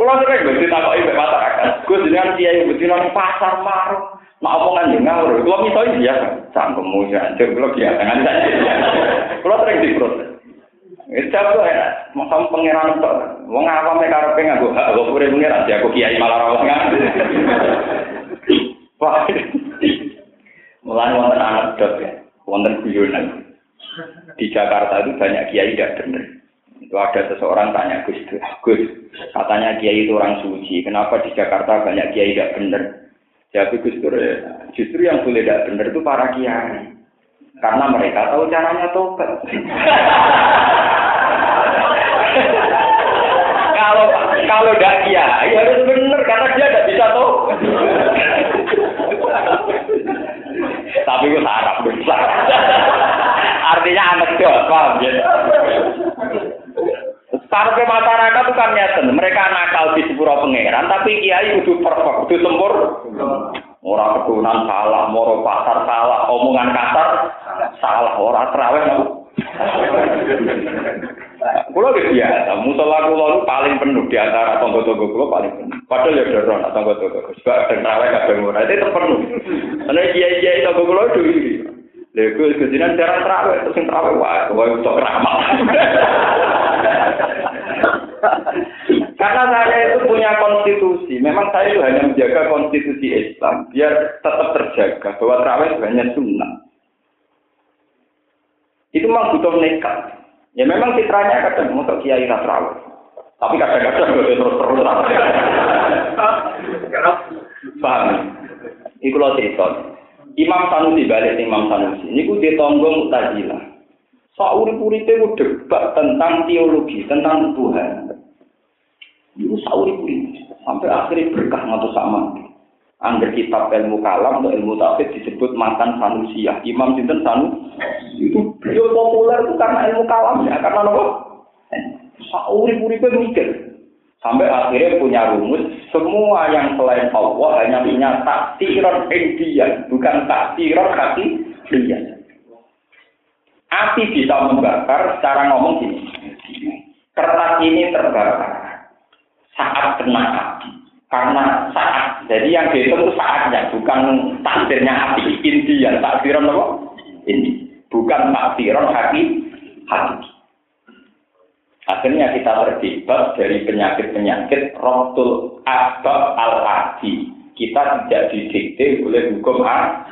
Kulo sering berarti takoki mbek masyarakat. Gus jenengan kiai betina pasar marung. Mak omongan yo ngawur. Misalnya biasa, sangkemu ya, kulo biasa nganti saja. Kulo sering diproses. Wis cabut ya, makam pangeran tok. Wong awam mek karepe nganggo hak kok pure pangeran aku kiai malah ngerti. Wah. Mulai wonten anak dok ya, wonten guyonan. Di Jakarta itu banyak kiai tidak benar. Itu ada seseorang tanya Gus, Gus, katanya kiai itu orang suci. Kenapa di Jakarta banyak kiai tidak benar? Jadi Gus Dur, justru yang boleh tidak benar itu para kiai. Karena mereka tahu caranya tobat. kalau kalau tidak kiai harus benar karena dia tidak bisa tahu. Tapi gue sarap besar. Artinya anak paham ya? Sarpe masyarakat itu kan mereka nakal di sepuro pangeran, tapi kiai itu perfect, itu sempur. Orang keturunan salah, moro pasar salah, omongan kasar salah, orang terawih Kulo wis biasa, musola kulo paling penuh di antara tonggo-tonggo kulo paling penuh. Padahal ya doron tonggo-tonggo. Sebab ada terawih kadang ora itu penuh. Karena kiai-kiai tonggo kulo itu Lha iku kejinan jarang terawih, terus sing terawih wah, kowe untuk ramal. Karena saya itu punya konstitusi, memang saya itu hanya menjaga konstitusi Islam biar tetap terjaga bahwa itu hanya sunnah. Itu memang butuh nekat. Ya memang citranya kadang untuk kiai natural. Tapi kadang-kadang gue terus terus. Paham? Iku lo cerita. Imam Sanusi balik Imam Sanusi. Ini gue ditonggo mutazilah. Sauri-uripe gue debat tentang teologi, tentang Tuhan. Itu sauri-uripe. Sampai akhirnya berkah ngatus sama. Angger kitab ilmu kalam atau ilmu tafsir disebut mantan Sanusiah. Imam Sinten Sanu itu beliau populer itu karena ilmu kalam ya, karena apa? Sauri-uripe mikir. Sampai akhirnya punya rumus, semua yang selain Allah hanya punya takdiran indian, bukan takdiran hati dia. Api bisa membakar secara ngomong gini. Kertas ini terbakar saat kena api. Karena saat, jadi yang dihitung itu saatnya, bukan takdirnya api. Indian, takdiran apa? Ini. Bukan takdiran hati, hati. Akhirnya kita terjebak dari penyakit-penyakit rotul asbab al-adi. Kita tidak didikte oleh hukum A,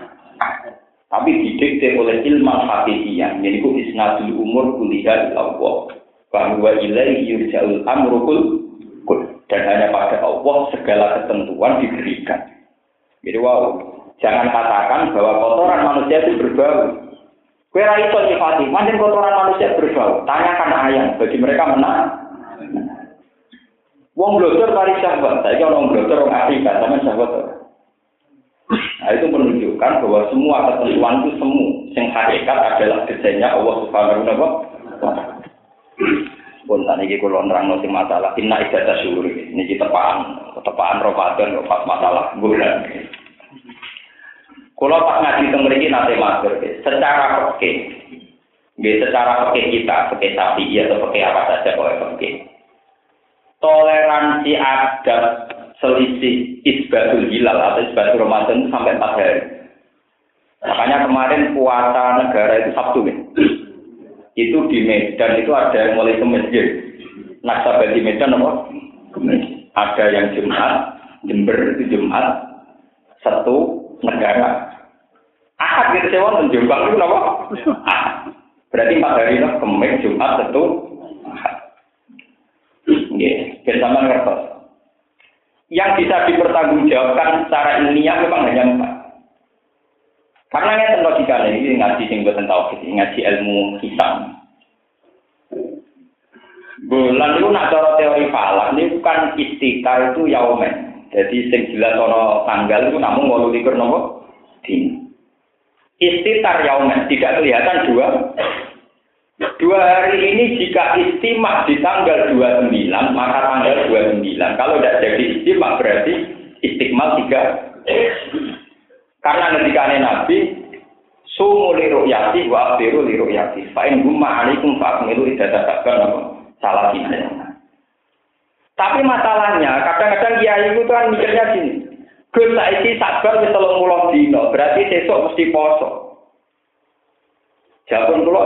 tapi didikte oleh ilmu hakikiyah. Jadi itu isnadul umur kuliah Allah. Bahwa ilaihi yurja'ul amrukul dan hanya pada Allah segala ketentuan diberikan. Jadi wow, jangan katakan bahwa kotoran manusia itu berbau. Kue ra iso nyifati, kotoran manusia berbau. Tanyakan ayam, bagi mereka menang. Wong blodor mari sahabat, saya kira wong blodor wong Afrika, sama sahabat. Nah itu menunjukkan bahwa semua ketentuan itu semu, yang hakikat adalah desainnya Allah Subhanahu wa taala. Pun tadi iki kula nerangno sing masalah inna ibadah syukur niki tepaan, tepaan Ramadan kok pas masalah bulan. Kalau pas ngaji teng mriki nate matur secara oke. Secara oke kita, oke sapi ya atau oke apa saja boleh oke. Toleransi adat selisih isbatul hilal atau isbatul Ramadan sampai empat hari. Makanya kemarin puasa negara itu Sabtu ya. Itu di Medan itu ada yang mulai ke masjid. Nasabah di Medan apa? Ada yang Jumat, Jember itu Jumat, satu negara. Ahad gitu sih wonten Jombang itu napa? Berarti empat hari itu Kamis, Jumat, satu, Ahad. Nggih, bersama ngertos. Yang bisa dipertanggungjawabkan secara ilmiah memang hanya empat. Karena ini logika ini ngaji sing boten tauhid, ngaji ilmu hisab. Bulan itu nak cara teori falak ini bukan istikar itu yaumen. Jadi sing jelas ono tanggal itu namun walu likur nopo din. Istitar yaumen tidak kelihatan dua. Dua hari ini jika istimak di tanggal 29 maka tanggal 29. Kalau tidak jadi istimak berarti istiqmal tiga. Karena ketika Nabi sumu li ru'yati wa abiru li ru'yati. Fa in gumma alaikum fa akmilu idadatakkan apa? Salah Tapi masalahnya, kadang-kadang kiai itu kan mikirnya gini. Gus saiki sabar wis 30 dino, berarti besok mesti poso. Jawabun kula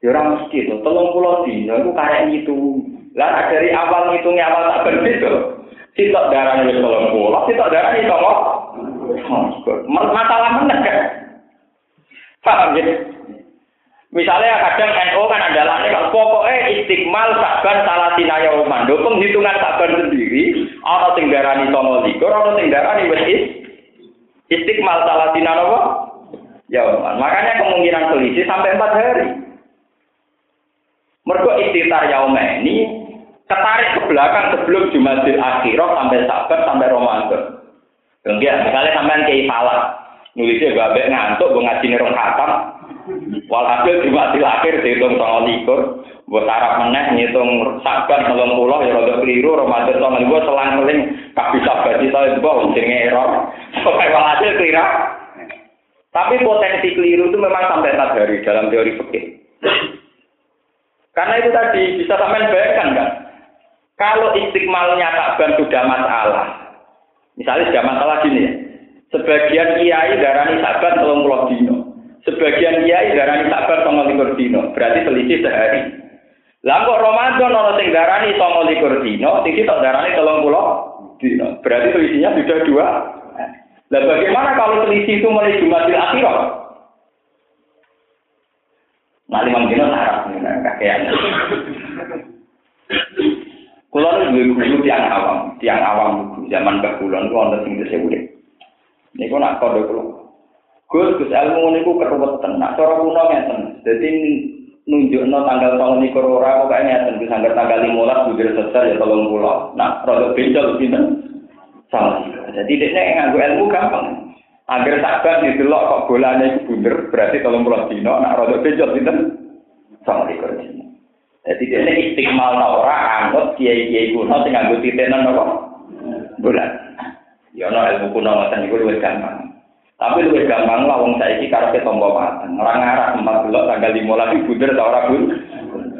ya ora mesti to, 30 dino iku karek itu. Lah dari awal ngitungnya awal tak berbeda. Sitok darah wis 30, sitok itu kok Masalah mana kan? Paham ya? Misalnya kadang NO kan adalah kalau pokoknya istiqmal saban salah sinaya uman. penghitungan saban sendiri, orang tinggarani tomo likur, orang tinggarani wis istiqmal salah sinaya? Ya. Makanya kemungkinan selisih sampai empat hari. Mereka istitar yaumah ini ketarik ke belakang sebelum Jumadil Akhirah sampai Sabar sampai Ramadan. Enggak, misalnya sampean kayak salah, nulisnya babe ngantuk, gue ngaji khatam, walhasil cuma di akhir dihitung sama likur, buat sarap meneh ngitung sabar nolong pulau ya rada keliru, Ramadan sama gue selang seling kabeh sabar di tahu itu jenenge error, sampai walhasil keliru. Tapi potensi keliru itu memang sampai hari dalam teori fikih. Karena itu tadi bisa sampai bayangkan kan, kalau istiqmalnya takban sudah masalah, Misalnya sudah masalah gini ya. Sebagian kiai darani sabar tolong pulau dino. Sebagian kiai darani sabar tolong likur dino. Berarti selisih sehari. Lah kok Ramadan ono sing darani tolong likur dino, sing tok darani tolong pulau dino. Berarti selisihnya sudah dua. Lah bagaimana kalau selisih itu mulai Jumatil Akhirah? Nah lima dino sarap kakean. Kulon itu guru tiang awam, tiang awam zaman ke kulon itu wonten sing tesih urip. Niku nak kode kulon. Gus Gus ilmu niku keruwetan. Nak cara kuno ngeten. Dadi nunjukno tanggal tahun niku ora kok ngeten Gus anggar tanggal 15 budir sesar ya 30. Nah, rada beda pinten. Salah. Jadi dekne nganggo ilmu gampang. Agar sabar didelok kok bolane iku bunder berarti 30 dino nak rada beda pinten. Salah iku. Jadi dia istiqmal ora anut kiai-kiai kuno sing nganggo titenan apa? Bulan. Ya ono ilmu kuno ngoten iku luwih gampang. Tapi luwih gampang lah wong saiki karepe tombo mateng. Ora ngarah empat bulan tanggal 15 bunder ta ora bun.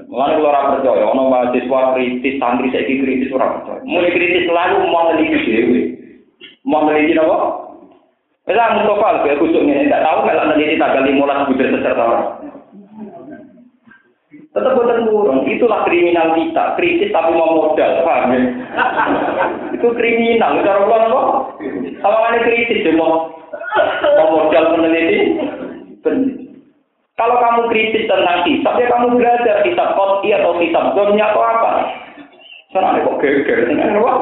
Mulane kula ora percaya ono mahasiswa kritis santri saiki kritis ora percaya. Mulai kritis selalu mau neliti dhewe. Mau neliti apa? Wis Mustafa aku kusuk ngene tak tahu kalau neliti tanggal 15 bunder seserta ora. Tetap buatan burung, itulah kriminal kita. Kritis tapi mau modal, paham ya? itu kriminal, cara pulang apa? Kalau ada kritis, ya mau, mau modal peneliti. Kalau kamu kritis tentang hisab, ya kamu belajar hisab koti atau hisab domnya atau apa. Sana kok geger, dengan apa?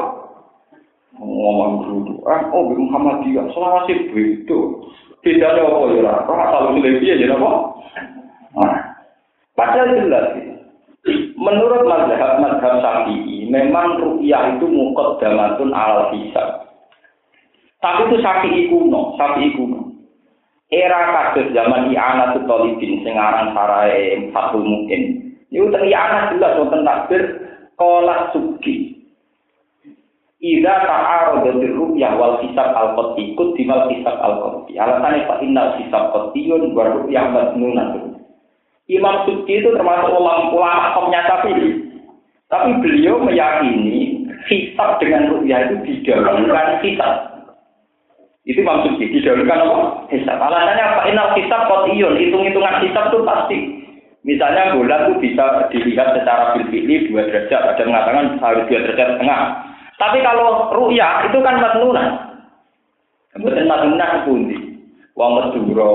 Ngomong dulu, ah, oh Muhammadiyah, selama sih begitu. Bedanya apa ya? Kok asal usulnya dia, jadi apa? Nah, Padahal jelas Menurut mazhab mazhab Syafi'i, memang rupiah itu mukot damatun al hisab. Tapi itu Syafi'i kuno, Syafi'i kuno. Era kasus zaman I'ana Tutolibin, sengarang sarai Fatul Mungkin. Itu I'ana jelas wonten takbir kolat suki. Ida ta'arodatir rupiah wal hisab al ikut di mal hisab al qoti. Alasannya Pak Innal hisab qotiyun wa rupiah madnunatun. Imam Suci itu termasuk ulama ulama. Tapi beliau meyakini hisab dengan rupiah itu didahulukan hisab. Itu Imam Suci, didahulukan apa? Hisab. Alasannya apa? Inal hisab kotiyun, hitung-hitungan hisab itu pasti. Misalnya bulan itu bisa dilihat secara bilfili dua derajat, ada mengatakan harus dua derajat setengah. Tapi kalau ru'yah itu kan matnunan. Kemudian matnunan pundi. Wong Madura,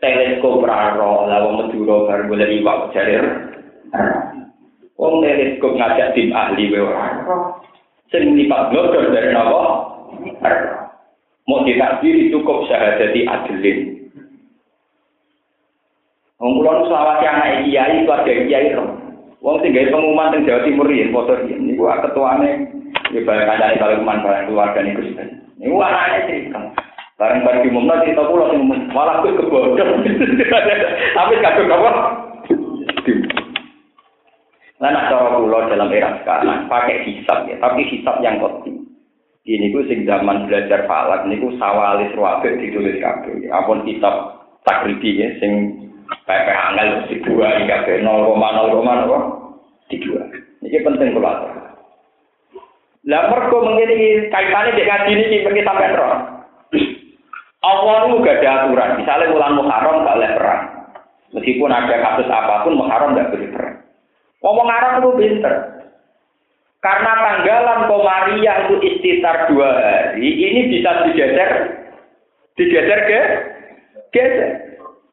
teleskop raro lah wong Madura bar golek iwak jarir. Wong teleskop ngajak tim ahli wae ora. Sing lipat glodor dari napa? Mau ditakdiri cukup syahadati adilin. Wong kula selawat anak kiai keluarga kiai ro. Wong sing gawe pengumuman teng Jawa Timur yen foto yen niku ketuane ya banyak kancane kalau keluarga niku. Niku anake cerita. Barang barang diumumno cerita kula sing malah kuwi kebodoh. Tapi kadung apa? Nah, nak cara kula dalam era sekarang pakai hisab ya, tapi hisab yang kopi. Ini ku sing zaman belajar falak niku sawalis ruwabek ditulis kabeh. Apun kitab takribi ya sing PP angel dua kabeh 0, Roma apa? Dua. Ini penting kula. Lah mergo mengene kaitane dek ngaji niki pergi sampean roh. Allah itu gak ada aturan. Misalnya bulan Muharram gak boleh perang. Meskipun ada kasus apa pun, Muharram gak boleh perang. Ngomong Arab itu pinter. Karena tanggalan Komariah itu istitar dua hari, ini bisa digeser, digeser ke geser.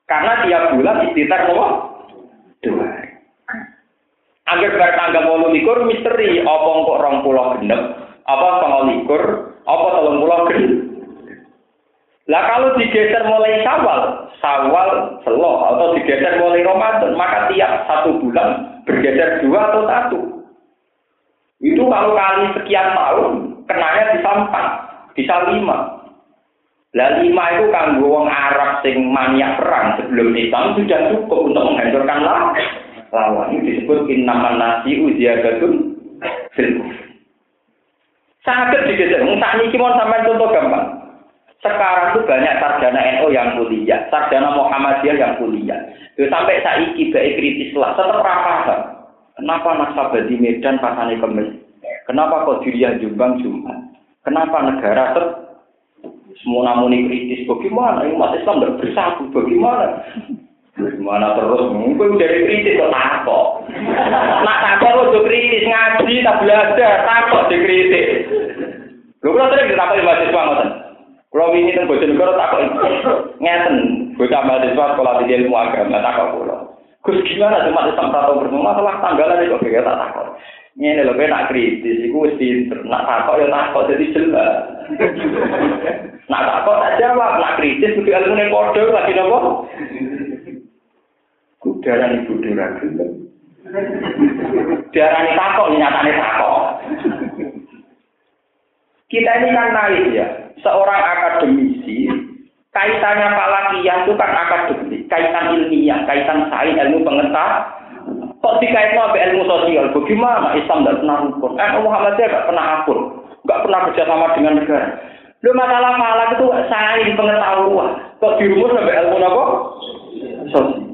Karena tiap bulan istitar apa? Dua hari. Bertanggal walu likur misteri, apa kok rong pulau genep, apa tanggal likur, apa tolong pulau genep. Lah kalau digeser mulai Sawal, Sawal Selo atau digeser mulai Ramadan, maka tiap satu bulan bergeser dua atau satu. Itu kalau kali sekian tahun, kenanya bisa empat, bisa lima. Lah lima itu kan wong Arab sing maniak perang sebelum Islam sudah cukup untuk menghancurkan lawan. Lawan ini disebut innaman nasi uziyadatun fil Sangat digeser. Entah niki mau sampai contoh gampang. Sekarang itu banyak sarjana NU yang kuliah, sarjana Muhammadiyah yang kuliah. Yo sampai saiki baik kritis lah, tetap paham. Kenapa nasabah di Medan pasane kemis? Kenapa kok diriah Jombang Jumat? Kenapa negara ter semua namun kritis? Bagaimana umat Islam tidak bersatu? Bagaimana? Gimana terus? Mungkin dari kritis kok takut. Nak takut lo kritis ngaji tak belajar takut dikritik. Lu kalau sering ditakut mahasiswa ngoten. Kalau ini kan bojo negara takut ngeten, bocah mahasiswa sekolah di ilmu agama takut pulau. Gus gimana cuma Islam satu bersama masalah tanggalan itu kayak tak takut. Ini loh nak kritis, itu pinter. Nak takut ya takut jadi jelas. nak takut tak jawab, nak kritis kudu ilmu ning padha lagi napa? Kudaran ibu dura gelem. Diarani takut, nyatane takut. Kita ini kan naik ya, seorang akademisi, kaitannya falakiyah itu kan akademik, kaitan ilmiah, kaitan sains, ilmu pengetahuan. Kok dikaitkan sama ilmu sosial? Bagaimana Islam tidak pernah rukun? Eh, Muhammadiyah tidak pernah akur, nggak pernah kerjasama dengan negara. Lu masalah falak itu sains pengetahuan. Kok dirumus sampai ilmu apa? Sosial.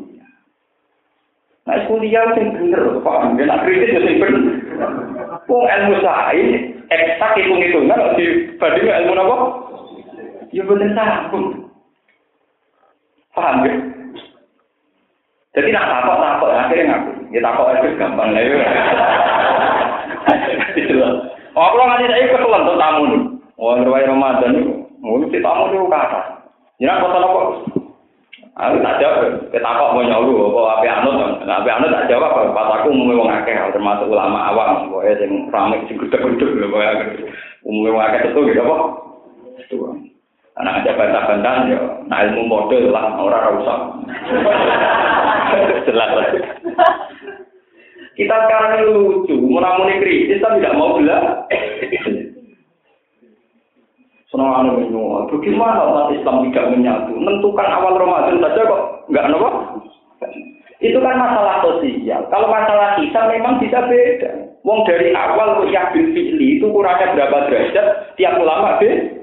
Nah, kuliah sing bener, paham? Nak kritis ya sing bener. Wong ilmu sains, eksak hitung-hitungan kok dibanding ilmu apa? Ya bener sambung. Paham ya? Jadi nak takut takut akhirnya ngaku. Ya takut itu gampang lah. Itu Oh, kalau nggak saya keselan tuh tamu nih. Oh, Ramadan itu, mau si tamu itu kata. Jangan kau apa? Aku tak jawab, kita kok mau nyuruh, apa api anut, api anut tak jawab, pas aku mau wong akeh, termasuk ulama awam, pokoknya yang ramai sing gudeg-gudeg, pokoknya umumnya wong akeh itu gitu apa? Itu. Anak ada bantah-bantahan ya, nah ilmu model lah, orang rusak. Jelas lah. Kita sekarang lucu, menamuni kritis, tapi tidak mau bilang. senang anu menyoal. Bagaimana umat Islam tidak menyatu? Menentukan awal Ramadan saja kok nggak nopo? Itu kan masalah sosial. Kalau masalah kita memang bisa beda. Wong dari awal rukyah ya fi'li itu kurangnya berapa derajat tiap ulama be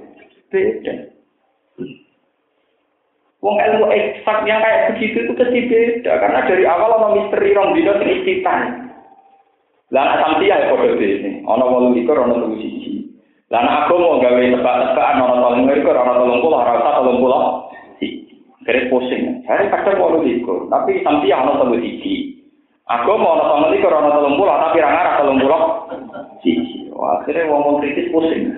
beda. Wong ilmu eksak yang kayak begitu itu pasti beda karena dari awal orang misteri orang dino ini titan. Lah sampai ya padha dene, ana 8 likur ana 7 Lan aku mau gawe tebak-tebakan ana tolong mereka orang talun pulau ora usah tolong puluh. Kere pusing. Hari kadang walu itu tapi sampai ana tolong siji. Aku mau ana tolong iku orang tolong pulau tapi orang ngarah tolong pulau Siji. Wah, akhirnya wong wong kritis pusing.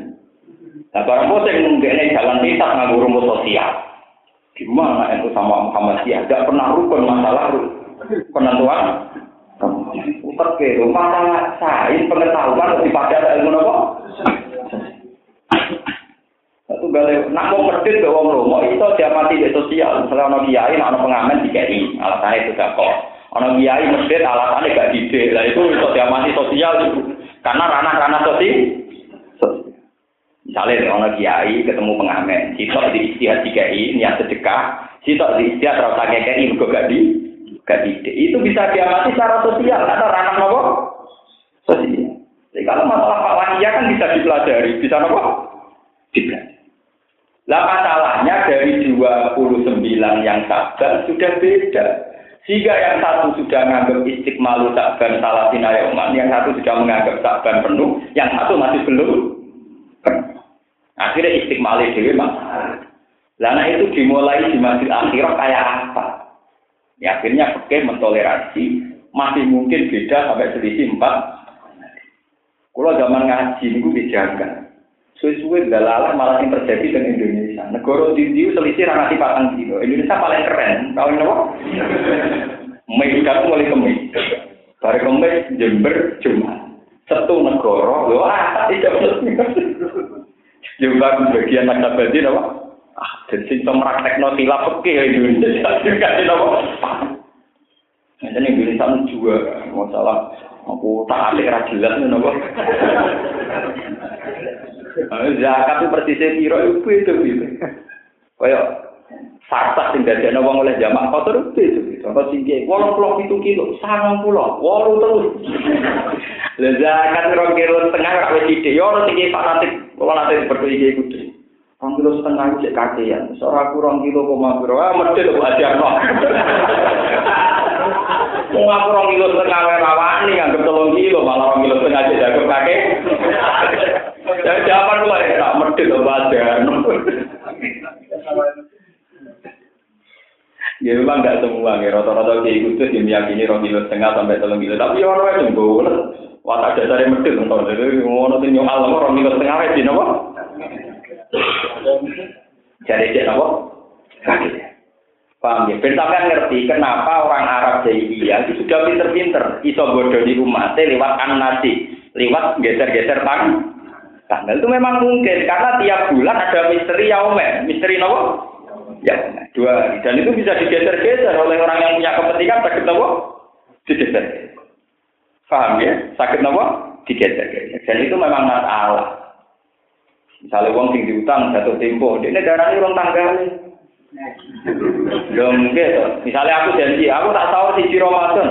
Nah, barang pusing mungkin jalan pisah nganggo rumus sosial. Gimana itu sama Muhammad Dia? Tidak pernah rukun masalah penentuan ke masalah sains pengetahuan dipakai ilmu apa? Satu gale nak mau medit ke wong romo itu dia mati di sosial. Misalnya ono kiai, ono pengamen di KI, alasannya itu gak kok. Ono kiai medit alasannya gak didik. Lah itu itu dia mati sosial itu. Karena ranah-ranah sosial. Misalnya ono kiai ketemu pengamen, sitok di istihad di KI, niat sedekah, sitok di istihad rasa mergo gak di gak didik. Itu bisa dia mati secara sosial karena ranah nopo sosial. Jadi kalau masalah falakiyah kan bisa dipelajari, bisa nopo? Dipelajari. Lah masalahnya dari 29 yang sabar sudah beda. Jika yang satu sudah menganggap istiqmalu sabar salah sinayoman, yang satu sudah menganggap sabar penuh, yang satu masih belum Akhirnya istiqmali dewi masalah. Lana itu dimulai di masjid akhirah kayak apa? Ya, akhirnya pakai mentoleransi masih mungkin beda sampai selisih empat. Kalau zaman ngaji itu dijaga. Suwe-suwe dalalah malah yang terjadi dengan Indonesia. Negara India selisih ranati patang kilo. Indonesia paling keren. Tahu ini apa? Medan mulai kemis. Dari kemis Jember Jumat. Satu negara, loh ah, tidak Jumlah bagian nakabadi apa? Ah, dan sing praktekno tilap pekeh Indonesia. Kasih apa? Jadi Indonesia juga masalah aku tak alik ra jelas ngono Zakat itu persisnya piro itu itu gitu. Kayak Sarsak sing dadekno wong oleh jamak kotor itu itu. Contoh sing kiye 87 kilo, 90, 8 terus. Lah zakat rong kilo setengah ra wis sithik yo ora sing fanatik, ora nate iki kudu. Rong kilo setengah itu cek kakean. Seorang kurang kilo koma piro, ah mesti lho ajarno. Wong aku rong kilo setengah wae rawani anggap telung kilo malah rong kilo setengah cek jago kake. Jadi jawaban gue ya, tak mesti lho ajarno. Ya memang nggak semua ya, rata-rata kayak gitu sih meyakini rong kilo setengah sampai telung kilo. Tapi orang itu gue watak dasarnya medit nonton. Jadi ngono nyual lah rong kilo setengah aja nopo. Jadi cek nopo. Kaki. Paham ya? Ben sampean ngerti kenapa orang Arab jahiliyah itu sudah pinter-pinter iso bodoh di umatnya lewat anasi, lewat geser-geser tang tanggal itu memang mungkin karena tiap bulan ada misteri yaumen, misteri nopo? Ya, dua hari. Dan itu bisa digeser-geser oleh orang yang punya kepentingan sakit nopo? Digeser. Paham ya? Sakit nopo? Digeser-geser. Dan itu memang masalah. Misalnya uang tinggi utang jatuh tempo, ini darahnya orang tanggal. Lho gitu. Misalnya aku janji, aku tak tahu siji Ramadan.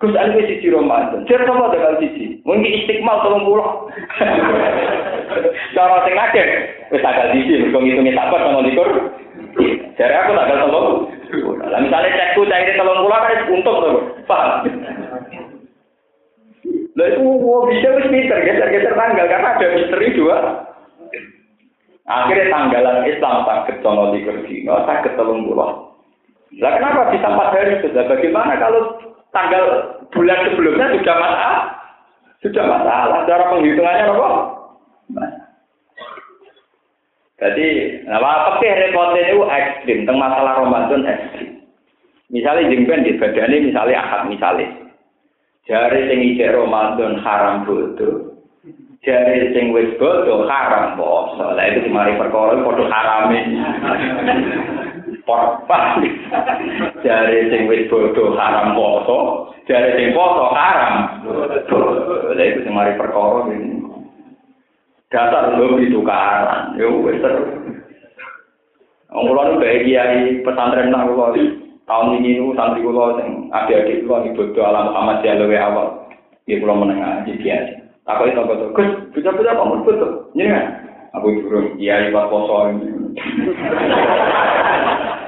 Gus aku siji Ramadan. Jar sama dengan siji. Mungkin istiqmal tolong pulang. Cara sing akeh wis tanggal siji, mergo ngitungi sabar sama likur. Jadi aku tanggal tolong. Misalnya cekku cair tolong pulang kan untung tuh. Paham? Lah itu bisa wis pinter geser-geser tanggal karena ada misteri dua Akhirnya tanggalan Islam sakit sama di dino, sakit telung bulan. Lah kenapa bisa empat hari sudah? Bagaimana kalau tanggal bulan sebelumnya sudah masalah? Sudah masalah. Cara penghitungannya apa? Jadi, nah, tapi repotnya itu ekstrim. Tentang masalah Ramadan ekstrim. Misalnya jengben di badannya, misalnya akad misalnya. Jari sing Ramadan haram bodoh. Jari sing wis bodoh haram poso. Lah itu dimari perkara padha harame. Porpa. Jari sing wis bodoh haram poso, jari sing poso haram. Lah itu dimari perkara ini. Dasar lebih tukaran. Yo wis terus. Wong kula nu bae kiai pesantren nang kula tahun ini nu santri kula sing adik-adik kula ibadah alam Muhammad Jalwe awal. Ya kula menengah aja biasa. Aku itu betul. Gus, bisa-bisa kamu betul. Kan? Aku turun, iya lewat poso ini.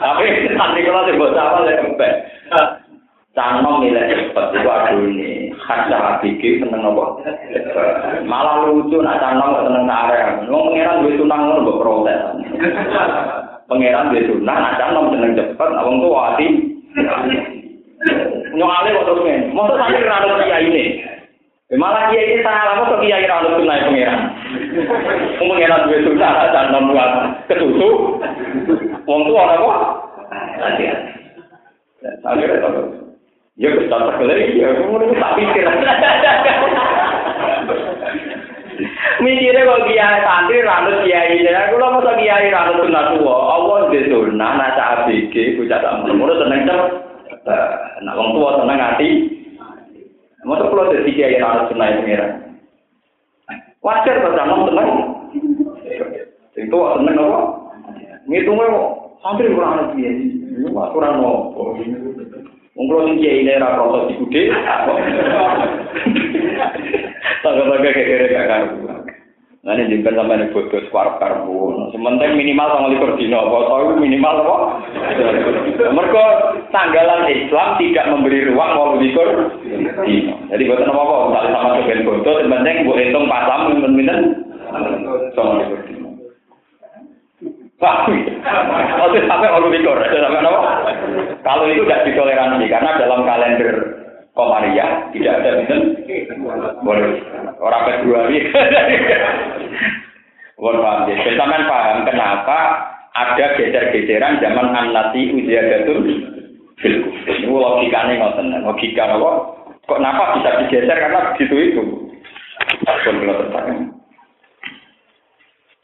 Tapi nanti kalau sih buat apa lagi empat. Cangkem nilai cepet itu aduh ini. Khasnya habiki seneng apa? Malah lucu nak cangkem seneng area. Ngomong pengiran gue tunang ngono mbok protes. Pengiran gue tunang nak cangkem seneng cepet, abang tuh hati. Nyokale kok terus men. Masa sampai rada kiai ini. Ya, malah dia ini salah, kok kiai ra tunai pangeran. Pangeran duwe susah dan membuat ketutup. Wong tua ana kok? Akhirnya tahu. Ya kita terkelai, ya kemudian tak pikir. Mikirnya kok kiai santri ranut kiai ya, kiai ranut sunat tua, Allah di sunnah, nasa ABG, bocah tak mulu seneng cepet. Nah, wong tua seneng hati, Masa kalau jadi kiai harus senai pengiran. Wajar kalau jangan seneng. Itu seneng apa? Ngitungnya santri kurang anak kiai. Kurang apa? Mungkin sing kiai ra proses dikude. Tangga-tangga karuan. Nah ini jengkel sampai ini bodoh sekarang karbu. Sementara minimal sama likur dino, apa minimal apa? Mereka tanggalan Islam tidak memberi ruang mau likur dino. Jadi buat apa apa? Misalnya sama sebagian bodoh, sebenarnya buat hitung pasam, minta sama likur dino. Paham? Oh, sampai orang likur, sampai apa? Kalau itu tidak ditoleransi, karena dalam kalender Komariah tidak ada minum boleh orang Februari Mohon paham ya. Sampai paham kenapa ada geser-geseran zaman an-nasi ujiadatun fil Ini logikanya ngoten. Logika apa? Kok kenapa bisa digeser karena begitu itu? Pun kalau tertarik.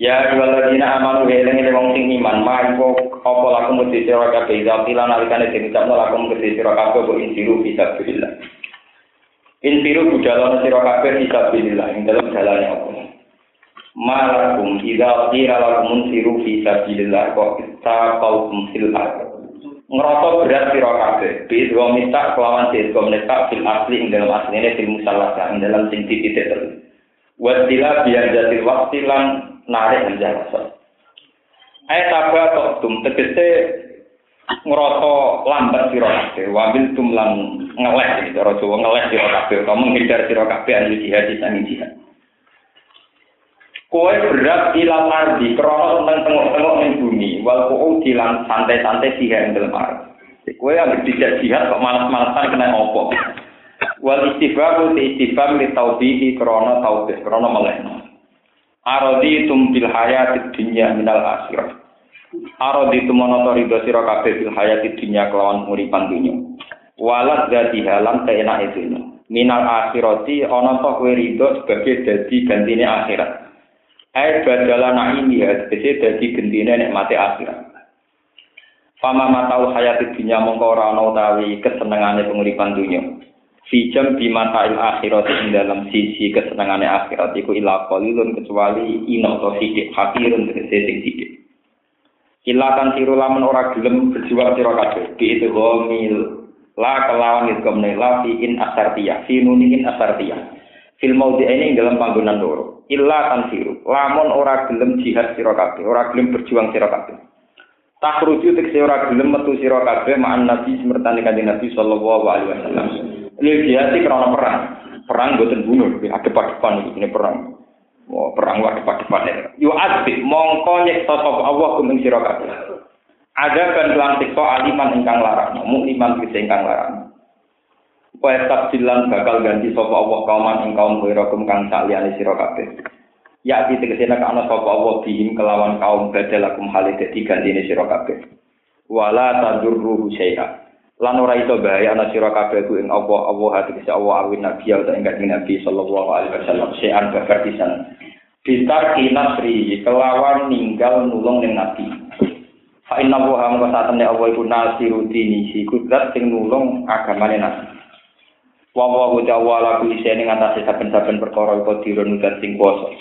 Ya dina amanu eling eling wong sing iman, mangko apa laku mesti sira kabeh zapila nalikane den ucapno laku mesti sira kabeh kok insiru bisa billah. Insiru budalana sira kabeh bisa billah ing dalam dalane apa. Malakum idza qila lakum insiru fi sabilillah kok taqawtum fil ardh. Ngerasa berat sira kabeh, bi wa minta kelawan sira minta fil asli ing dalam asline fil musallah ing dalam sing titik terus. Wasila biar jadi waktu narik menjawab. Ayat tabah kok tum tegese ngerasa lambat sira kabeh, wabil tum lan ngeleh cara Jawa ngeleh sira kabeh, utawa menghindar sira kabeh anu jihad sang jihad. Kowe berat ilang ardi krono tentang tengok-tengok ning bumi, wal kau dilang santai-santai sih yang ardi. Kowe yang dijak jihad kok malas-malasan kena opo. Wal istighfar ti istighfar li taubihi krono taubih krono melehno. Arodi tum bil hayat dunya minal akhirah. Arodi tumono to ridho sira kabeh hayati dunya kelawan uripan dunya. Walat dadi halam keenake dunya. Minal akhirati ana to kowe ridho sebagai dadi gantine akhirat. Ai badala naimi ya, tegese dadi gentine nikmate akhirat. Fama matau hayati dunya mongko ora ana utawi kesenengane penguripan dunya. Fijam bimata il akhirat ing dalam sisi kesenengane akhirat iku ila qalilun kecuali ino to sidik hakirun tegese sing sidik. Ilatan siru lamun ora gelem berjuang sira kabeh. Bi itu gomil la kelawan itu la fi in asartiyah, fi in asartiyah. Fil maudi ini dalam panggonan loro. Illa tan siru. Lamun ora gelem jihad sira kabeh, ora gelem berjuang sira kabeh. Takhruju tekse ora gelem metu sira kabeh ma'an Nabi semertane kanjeng Nabi sallallahu alaihi wasallam. Lil jihad krana perang. Perang boten bunuh, adep-adepan iki perang. Wah, perang wae depan-depan. Yu azbi mongko nyiksa sapa Allah kuming sira. Ada kan kelan siksa aliman ingkang larang, mukliman bisa ingkang larang. Wa tabdilan bakal ganti sapa Allah kauman ing kaum kum kang saliyane sira. Ya di tegese nek ana sapa Allah bihim kelawan kaum badalakum hale dadi gantine sira kabeh. Wala tadurruhu syai'a. Lan ora iso bahaya ana sira kabeh ku ing Allah Allah hati bisa Allah awin nabi ya ing Nabi sallallahu alaihi wasallam sean bakar pisan Bitar kinasri kelawan ninggal nulung ning nabi. Fa inna wa hamka satene Allah iku si kudrat sing nulung agamane nabi. Wa wa wa jawala ku isene ngatasi saben-saben perkara iku dirun udat sing kuwasa.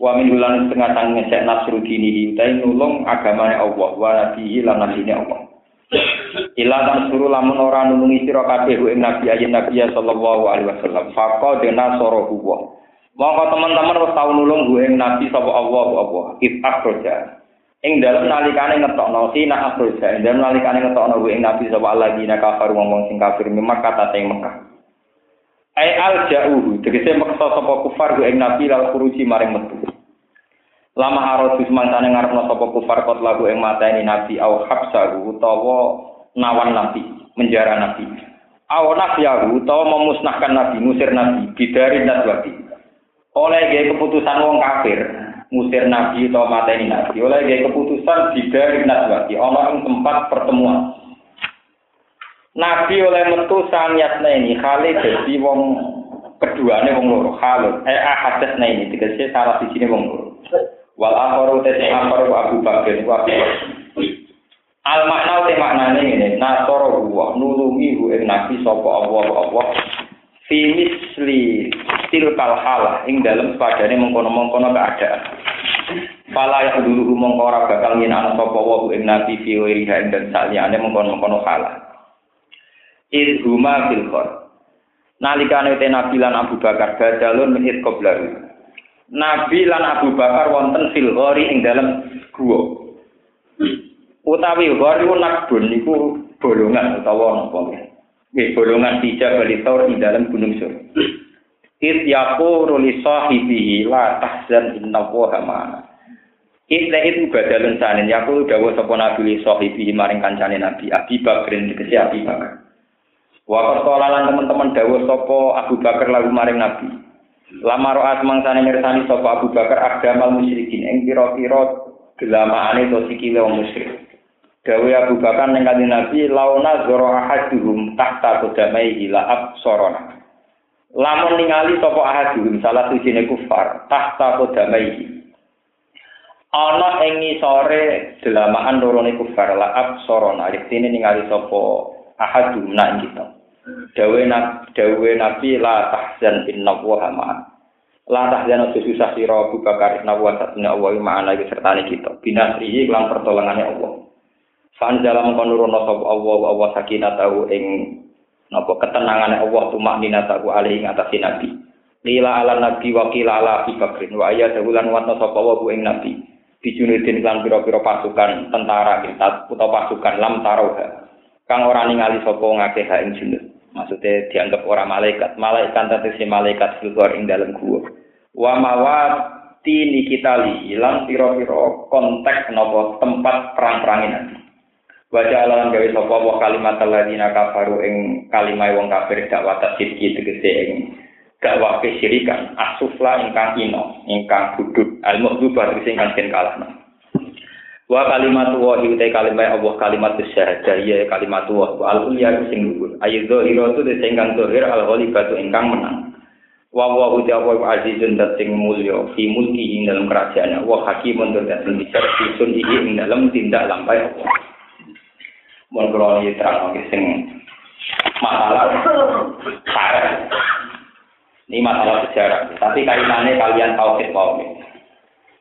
Wa min bulan setengah tang ngesek nasru dini utai nulung agamane Allah wa nabihi lan nabine Allah. Ila tan suruh lamun ora nulungi sira kabeh ing nabi ayin nabi sallallahu alaihi wasallam. Faqa dena sorohu wa. Mongko teman-teman wis tau nulung gue Nabi sapa Allah apa akhroja. Ing dalem nalikane ngetokno sina akhroja, ing dalem nalikane ngetokno gue Nabi sapa Allah dina kafir ngomong sing kafir memang kata teng Mekah. Ai al jauh, tegese maksa sapa kufar gue Nabi lal kuruci maring metu. Lama harus mangkane ngarepno sapa kufar kot lagu ing mateni Nabi au habsahu utawa nawan Nabi, menjara Nabi. Aw nafyahu utawa memusnahkan Nabi, musir Nabi, bidari nadwati oleh gaya keputusan wong kafir musir nabi atau mateni nabi. Oleh gaya keputusan dari naswati ono ing tempat pertemuan. Nabi oleh metu sangyatna ini kali jadi wong keduane wong loro halut eh ahadasna ini tegese salah sini wong loro wal akharu te akharu Abu Bakar wa Abu Al makna te maknane ngene nasoro wa nulungi ing nabi sapa Allah Allah. Fi misli tilkal halah ing dalam padane mengkono-mengkono keadaan. Fala yang dulu mongko ora bakal ana sapa wa ing nabi fi wiriha dan saliyane mengkono-mengkono halah Id huma fil khor. Nalikane te Nabi lan Abu Bakar badalun min qoblahu Nabi lan Abu Bakar wonten fil ghori ing dalam gua utawi ghori nakbun niku bolongan utawa napa Nggih, golongan tiga balitor di dalam gunung sur. It yaku ruli sahibihi la tahzan inna woha ma'ana. Itne itu badalun sanin yaku dawa sapa nabi li sahibihi maring kancane nabi Abi Bakrin dikesi Abi Bakar. Wa lan teman-teman dawa sapa Abu Bakar lalu maring nabi. Lama ro'at mangsane mirsani sapa Abu Bakar agdamal musyrikin ing pira-pira gelamaane to sikile wong musyrik. Dawe Abu Bakar ning kanjeng Nabi launa zoro ahaduhum tahta qadamai ila absorona. Lamun ningali sapa ahaduhum salah sijine kufar tahta qadamai. Ana ing ngisore delamaan lorone kufar la absorona. Artine ningali sapa ahadum nak kita. Dawe Nabi dawe Nabi la tahzan inna wa ma. La tahzan ojo susah sira Abu Bakar inna wa satuna wa ma'ana sertane kita. Binasrihi lan pertolongane Allah. Fanjala mengkonurono sapa Allah wa Allah sakinatahu ing napa ketenangane Allah tumak ninatahu alih ing atas nabi. Lila ala nabi wa qila ala Abi Bakrin wa ayat wulan watna sapa wa ing nabi. Bijunudin lan pira-pira pasukan tentara kita utawa pasukan lam taroha. Kang ora ningali sapa ngakeh ing junud. Maksudnya dianggap orang malaikat. Malaikat si malaikat filgor ing dalam gua. Wa mawati nikitali hilang pira-pira konteks nopo tempat perang-perangin nanti. Alam gawe sapa wa kalimat alladzina kafaru ing kalimah wong kafir dakwah tasdiki tegese ing dakwah kesyirikan asufla ingkang ino ingkang budut al mukhdubah tegese ingkang den Wa kalimat wa te kalimat Allah kalimat syahadah ya kalimat wa al ulya sing luhur. Ayo zahira tu sing kang zahir al ghalibatu ingkang menang. Wa wa uti apa azizun dat sing mulya fi mulki ing dalam kerajaan wa hakimun dat sing bisa disun iki ing dalam tindak lampai Allah. Mun kula terang sing masalah. Ini masalah sejarah. Tapi kaitannya kalian tauhid tauhid.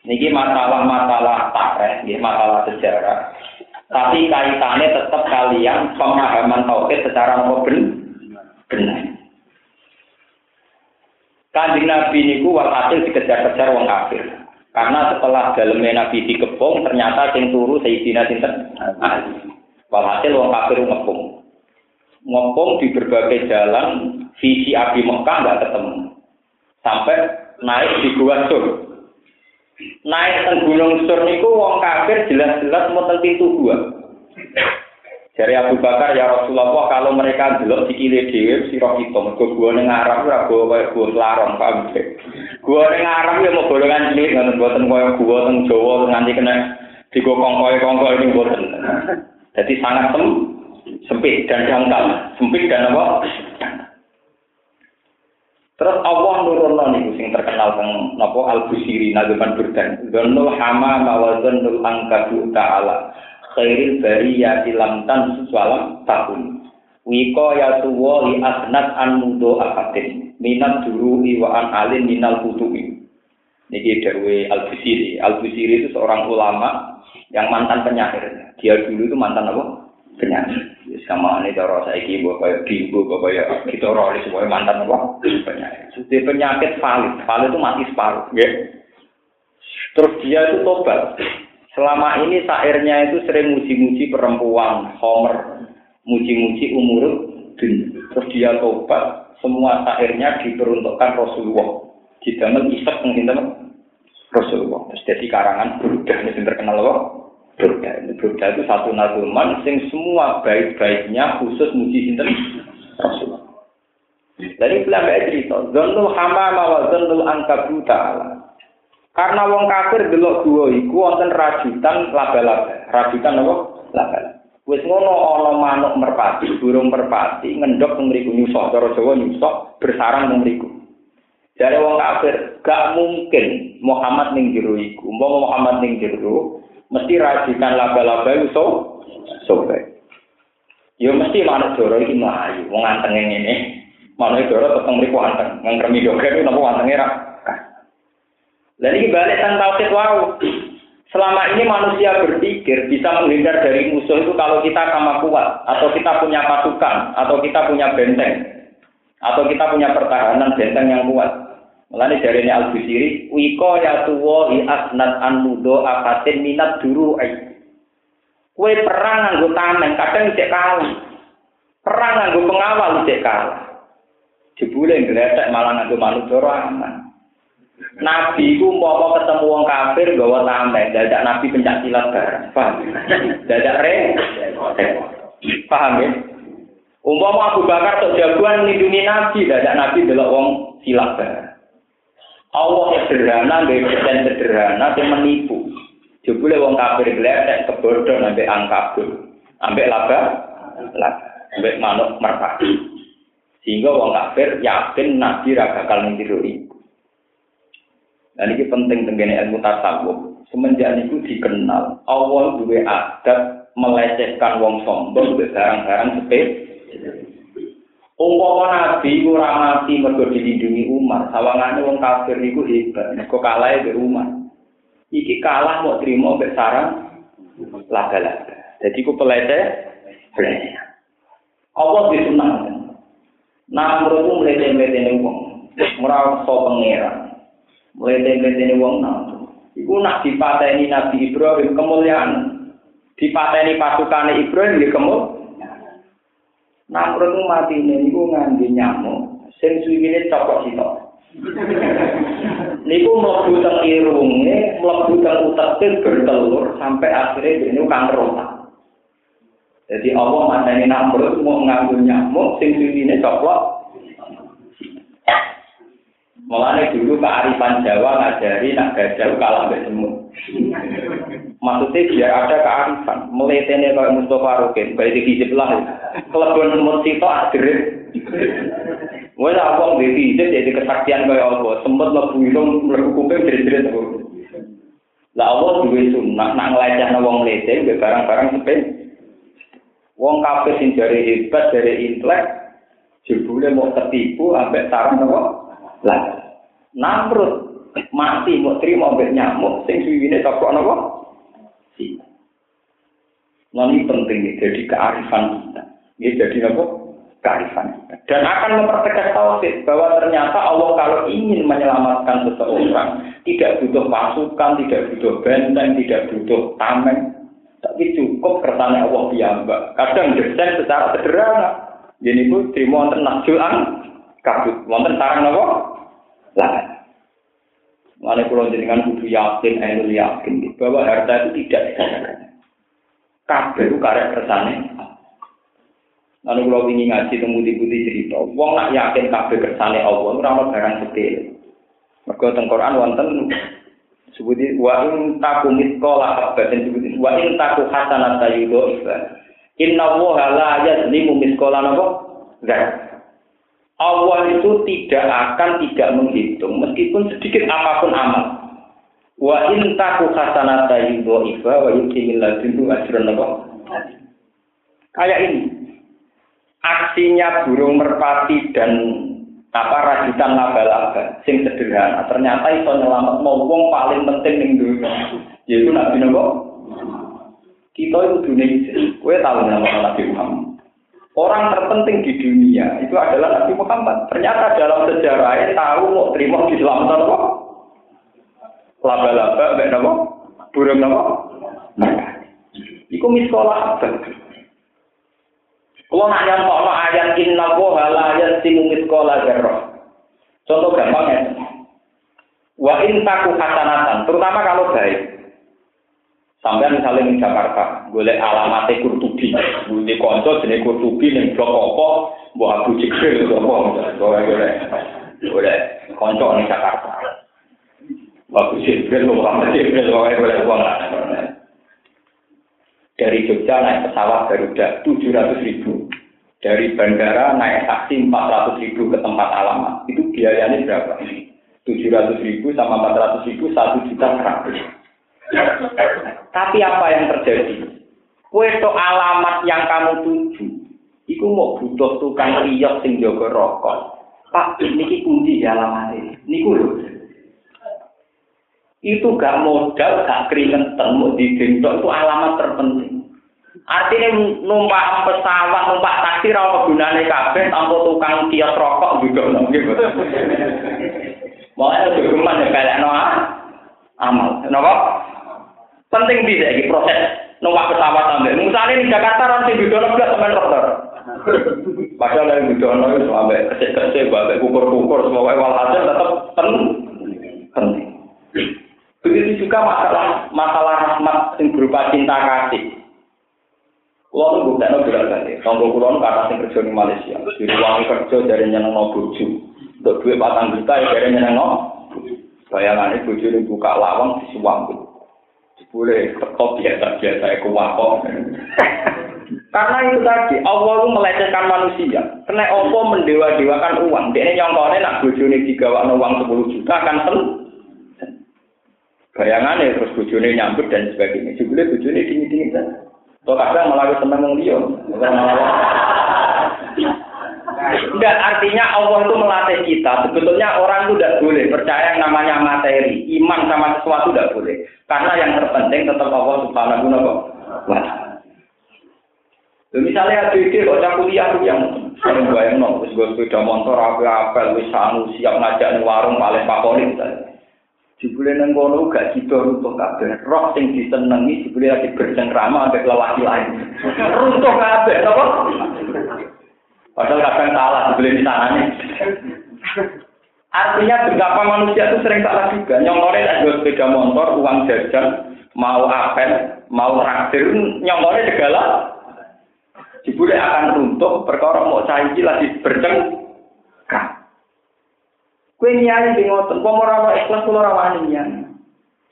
Niki masalah-masalah tareh, ya, masalah sejarah. Tapi kaitannya tetap kalian pemahaman tauhid secara benar. Kanjeng Nabi niku walhasil dikejar-kejar wong kafir. Karena setelah dalamnya Nabi dikepung, ternyata sing turu Sayyidina Sinten Ali. Walhasil wong kafir ngepung. Ngepung di berbagai jalan, visi Abi Mekah nggak ketemu. Sampai naik di Gua Sur naik ke gunung sur niku wong kafir jelas-jelas mau pintu gua. Dari Abu Bakar ya Rasulullah kalau mereka belok dikile dhewe sira kita mergo gua ning Arab ora gua kaya gua larang paham Gua ning Arab ya mau golongan cilik ngono mboten kaya gua teng Jawa nganti kena digokong kaya kongko ini mboten. Jadi sangat sem sempit dan dangkal. Sempit dan apa? Terus Allah nurunno niku sing terkenal teng napa Al-Busiri nageman burdan. Dzannul hama wa dzannul angkadu ta'ala. Khairil bariyati lam tan suwalam tahun. Wiko ya tuwa li asnat an mudo akatin. Minat duru'i wa an alin minal kutubi. Niki darwe Al-Busiri. Al-Busiri itu seorang ulama yang mantan penyair. Dia dulu itu mantan apa? Penyair. Sama ini cara saiki mbok kaya bimbo mbok kaya kita rolis semua mantan apa penyakit. Sudah penyakit valid, valid itu mati separuh, nggih. Terus dia itu tobat. Selama ini sairnya itu sering muji-muji perempuan, homer, muji-muji umur Terus dia tobat, semua sairnya diperuntukkan Rasulullah. Didamel isek mungkin Rasulullah. Terus jadi karangan Burdah yang terkenal loh. Burda. Burda itu satu nazuman sing semua baik-baiknya khusus muji sinten Rasulullah. Dari kayak cerita, Zonul hamama wa zonul angkabu ta'ala. Karena wong kafir delok dua iku wonten rajutan laba-laba. Rajutan apa? Laba-laba. Wis ngono ana manuk merpati, burung merpati ngendok teng mriku nyusok cara Jawa nyusok bersarang teng mriku. Dari wong kafir gak mungkin Muhammad ning jero iku. Muhammad ning jero mesti rajikan laba-laba itu so, sobek. Yo mesti manuk doro iki mlayu, wong antenge ngene. Manuk doro teteng mriku anteng, ngremi doger napa antenge ra. Lah iki balik tentang tauhid wau. Selama ini manusia berpikir bisa menghindar dari musuh itu kalau kita sama kuat, atau kita punya pasukan, atau kita punya benteng, atau kita punya pertahanan benteng yang kuat. Mulane jarene Al-Busiri, wiko ya tuwa i asnat an mudo akatin minat duru ai. Kue perang nganggo tameng, kadang cek kalah. Perang nganggo pengawal cek kalah. Jebule ngletek malah nganggo manuk aman. Nabi ku mau ketemu wong kafir gawa tameng, dadak Nabi pencak silat bareng. Paham? Dadak re. Paham ya? Umpama Abu Bakar tok jagoan nindungi Nabi, dadak Nabi delok wong silat bareng. Allah sederhana, nggak persen sederhana, yang menipu. Jebule wong kafir gledek kebodoh ambek angkabul, ambek laba, laba, ambek manuk merpati. Sehingga wong kafir yakin nabi ra bakal niru iku. Dan ini penting tenggene ilmu tasawuf. Semenjak itu dikenal, Allah duwe adat melecehkan wong sombong barang-barang sepele. Umpama nabi ora mati mergo dilindungi umat, sawangane wong kafir niku hebat, mergo kalah be umat. Iki kalah mau terima mbek sarang laga-laga. Jadi ku pelete, pelete. Allah disunah. Nah, menurutku melete-melete ini wong. Merasa pengeran. Melete-melete ini wong nah. Iku nak dipateni Nabi Ibrahim kemuliaan. Dipateni pasukan Ibrahim di kemuliaan. Namrud ku mati ini, niku ngangge nyamuk, sing suwine copot sito. niku mlebu teng irunge, mlebu teng uteke bertelur sampai akhirnya ini kan rotak. Jadi Allah mateni Namrud mau nganggo nyamuk sing suwine copot. Mulane dulu kearifan Jawa ngajari nak gajah kalah mbek semut. Maksudnya biar ada kearifan. Meletene kayak Mustafa Rukin, baik di hijab lah. Kelebihan semut itu adrit. Wah, lah wong di hijab jadi kesaktian kayak Allah. Semut lebu itu mlebu kuping jerit-jerit. Lah Allah duwe sunnah nak nglecehno wong lete barang-barang sepin. Wong kabeh sing jare hebat dari intelek jebule mau ketipu ambek sarang apa? Lah. Namrud mati mau terima ambek nyamuk sing suwine toko napa? Nah ini penting nih, jadi kearifan kita. Ini jadi apa? Kearifan kita. Dan akan mempertegas tauhid bahwa ternyata Allah kalau ingin menyelamatkan seseorang tidak butuh pasukan, tidak butuh benteng, tidak butuh tameng, tapi cukup kersane Allah piyambak. Kadang desain secara sederhana. Jadi itu di wonten nasjuan kabut, wonten sarang apa? Lah. Mana kalau jenengan kudu yakin, ainul yakin bahwa harta itu tidak kabeh karek kersane. Lalu kalau ingin ngaji temu di putih cerita, wong nak yakin kabeh kersane Allah, ora ono barang sepele. Mergo teng Quran wonten sebuti wa in taku miskola habatin sebuti wa in taku hasanat tayudo ifa. Inna Allah la yazlimu miskola napa? Zat. Allah itu tidak akan tidak menghitung meskipun sedikit apa pun amal. Wa in taku hasanata yudhaifa wa yuti min ladunhu ajran? Kayak ini. Aksinya burung merpati dan apa rajutan laba-laba sing sederhana ternyata iso nyelamat mau wong paling penting ning dunia yaitu nabi nopo kita itu dunia gue tahu nama nabi Muhammad orang terpenting di dunia itu adalah nabi Muhammad ternyata dalam sejarahnya tahu mau terima di selamat apa laba-laba mbek napa? Burung napa? Iku miskola apa? Kalau nak nyontokno ayat inna wa la yasimu miskola zarrah. Contoh gampang ya. Wa in taku hasanatan, terutama kalau baik. Sampai misalnya di Jakarta, boleh alamatnya Kurtubi, boleh konco jenis Kurtubi yang blok apa, buah Abu Jibril, boleh, boleh, boleh, konco di Jakarta. Waktu Jibril, Muhammad Jibril, pokoknya boleh uang Dari Jogja naik pesawat Garuda 700 ribu. Dari bandara naik taksi 400 ribu ke tempat alamat. Itu biayanya berapa? 700 ribu sama 400 ribu, 1 juta 100. Tapi apa yang terjadi? Kue alamat yang kamu tuju, itu mau butuh tukang riok sing jaga rokok. Pak, ini kunci alamat ini. Ini loh. itu gak modal, gak keringetan, mau digendong itu alamat terpenting. Artinya numpak pesawat, numpak taksi, rawa gunanya kabeh, tanpa tukang kios rokok juga. Lebih geman ya kayak no amal. Kenapa? Penting bisa ini proses numpak pesawat sampai. Misalnya di Jakarta nanti bidono gak teman dokter. Padahal dari bidono itu sampai kesek-kesek, sampai kukur-kukur, semua walhasil tetap penting. Begitu juga masalah masalah rahmat yang berupa cinta kasih. Kulo nu bukan no berat kali. Tonggo kulo nu kata sing kerja di Malaysia. Di ruang kerja dari nyeneng no bojo. Untuk duit patang juta ya dari nyeneng no. Bayangan itu bojo ini buka lawang di suam. Boleh tetap biasa-biasa aku wakok. Karena itu tadi, Allah melecehkan manusia. Karena Allah mendewa-dewakan uang. Dia nyongkone nak bojo ini digawa uang 10 juta akan seneng. bayangannya terus bujune nyambut dan sebagainya. Jebule bujune dingin-dingin kan. Kok kadang malah seneng wong liya. Enggak, artinya Allah itu melatih kita. Sebetulnya orang itu tidak boleh percaya yang namanya materi. Iman sama sesuatu tidak boleh. Karena yang terpenting tetap Allah subhanahu wa ta'ala. Misalnya ada ide kok kuliah yang sering bayang no, wis gue sepeda motor, apa apel, wis sanu siap ngajak nih warung paling pakonik misalnya. Jebule nang kono gak sida runtuh kabeh. Roh sing disenengi jebule lagi bercengkrama ambek lelaki lain. runtuh kabeh, apa? Padahal kadang salah jebule di sana nih. Artinya betapa manusia itu sering salah juga. Nyongkore jual sepeda motor, uang jajan, mau apel, mau traktir, nyongkore segala. Jebule akan runtuh, perkara mau cair lagi bercengkrama. Kue nyari di ngoten, kok ora ikhlas kula ora wani nyang.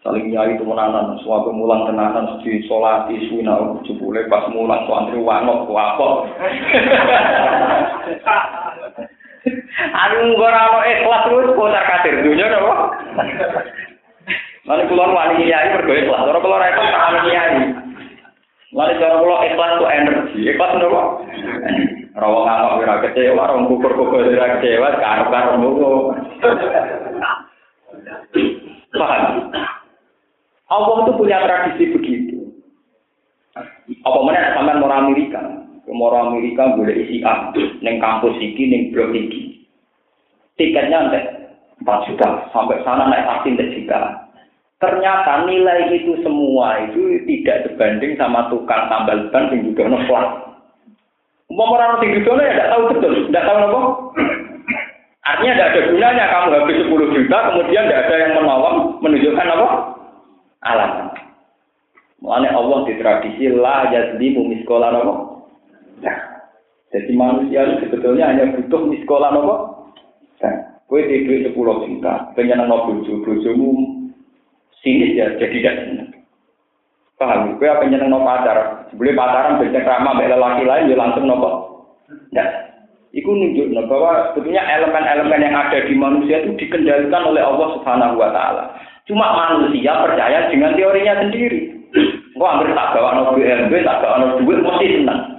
saling nyai itu menanan, suatu mulang tenanan, di sholat, di suina, jebule pas mulang, suantri wangok, wapok. Anu ora ono ikhlas terus kocar kadir dunya napa? Lalu kula wani kiai mergo ikhlas, ora kula ora ikhlas tak kiai. Lalu cara kula ikhlas tuh energi, ikhlas napa? Rawa ngamuk ora kecewa, ora kukur-kukur ora kecewa, karo-karo ngono. Paham? Allah itu punya tradisi begitu. Apa mana sampean mau Amerika? Kemoro Amerika boleh isi A, neng kampus iki, neng blok iki. Tiketnya nanti 4 juta, sampai sana naik taksi nanti juta. Ternyata nilai itu semua itu tidak sebanding sama tukang tambal ban yang juga nolak. Mau orang dulu ya tidak tahu betul, tidak tahu apa. Artinya tidak ada gunanya kamu habis 10 juta, kemudian tidak ada yang menolong menunjukkan apa? Alasan. Mulanya Allah di tradisi lah jadi bumi sekolah apa? Nah, jadi manusia itu sebetulnya hanya butuh di sekolah nopo. Nah, kue di duit sepuluh juta, pengen nopo bojo, bojomu sinis ya, jadi tidak senang. Paham? Kue apa nyeneng nopo pacar? Sebelum pacaran ramah bela laki lain, ya langsung nopo. Nah, itu nunjuk bahwa sebetulnya elemen-elemen yang ada di manusia itu dikendalikan oleh Allah Subhanahu Wa Taala. Cuma manusia percaya dengan teorinya sendiri. Gua hampir tak bawa nopo BMB, tak bawa nopo duit, mesti senang.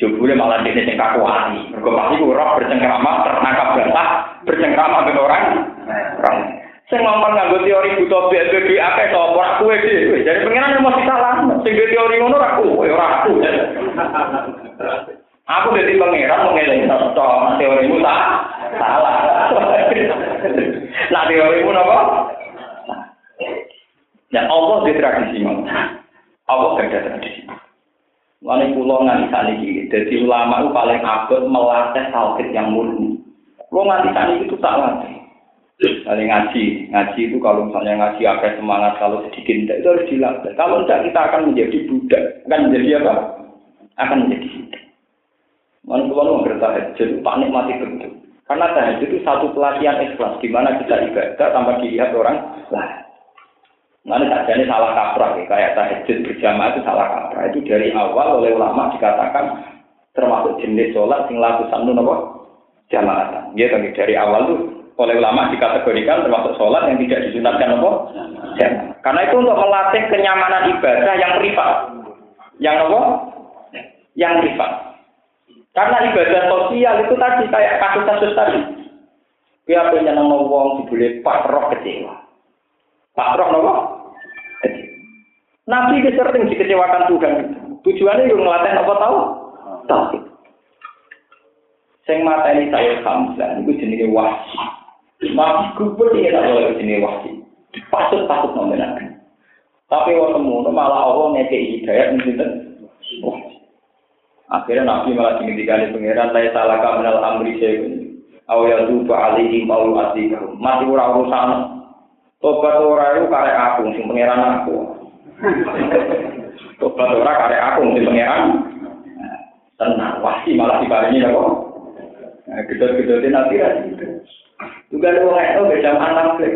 Jebule malah dia sing hati. Mergo pasti roh bercengkrama tertangkap basah, bercengkrama dengan orang. Orang. Sing ngomong nganggo teori buta duwe akeh to ora kowe dhewe. Jadi pengiran mesti salah. Sing teori ngono ora kowe, ora aku. Aku jadi pangeran mengeleng to teorimu tak salah. Nah teorimu napa? Ya Allah di tradisi Allah gak tradisi. Lalu pulau nganti saniki, jadi ulama itu paling abad melatih tauhid yang murni. Pulau nganti saniki itu tak latih. Kali ngaji, ngaji itu kalau misalnya ngaji apa semangat, kalau sedikit tidak itu harus dilatih. Kalau tidak kita akan menjadi budak, akan menjadi apa? Akan menjadi budak. Lalu pulau mengerti tahajud, tak nikmati betul. Karena tahajud itu satu pelatihan ikhlas, di mana kita ibadah tanpa dilihat orang lain. Mana ini salah kaprah ya, kayak tahajud berjamaah itu salah kaprah. Itu dari awal oleh ulama dikatakan termasuk jenis sholat sing laku sanu nopo jamaah. Ya kan dari awal tuh oleh ulama dikategorikan termasuk sholat yang tidak disunatkan nopo jamaah. Karena itu untuk melatih kenyamanan ibadah yang privat. Yang nopo? Yang privat. Karena ibadah sosial itu tadi kayak kasus-kasus tadi. Dia punya nama wong dibeli pak roh kecewa. Pak nopo? Nabi itu sering dikecewakan Tuhan. Tujuannya yang ngelatih apa tahu? Tahu. Sing ini saya Hamzah, itu jenis wahsi. Nabi kubur ini tak boleh jenis wahsi. Pasut pasut nominakan. Tapi waktu semua malah Allah ngekei hidayat mencintai Akhirnya Nabi malah dimintikan di pengiran, saya salah kaminal amri saya Awal tuba alihi mau asikahu. Mati ura urusan Tobat ora itu karek aku sing pangeran aku. Tobat ora karek aku sing pangeran. Tenang, wasi malah dibarengi apa? Nah, gedor-gedor nanti ya. Juga ada orang itu beda anak sih.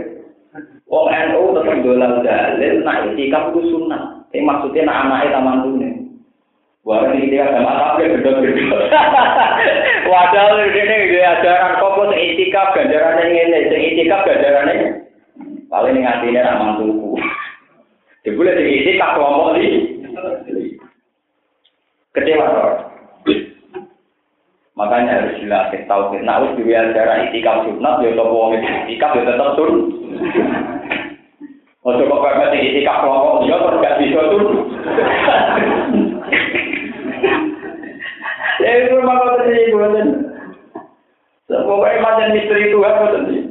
Wong NU tetap dolan dalil, nak itikaf itu sunnah. Tapi maksudnya nak anaknya taman tuh Wah, ini dia sama tapi gedor-gedor. Wadah ini dia ajaran kok itikaf ganjarannya sing itikaf ganjarannya Paling ini ngatine nak mantuku. Ya boleh diisi tak kelompok di. Kecewa Makanya harus dilatih tahu kita harus juga cara itikaf sunat ya toko wong itikaf ya sun. Ojo kok pepet itikaf kelompok dia terus gak bisa sun. Ya itu memang kau gue Pokoknya macam misteri Tuhan kau terjadi.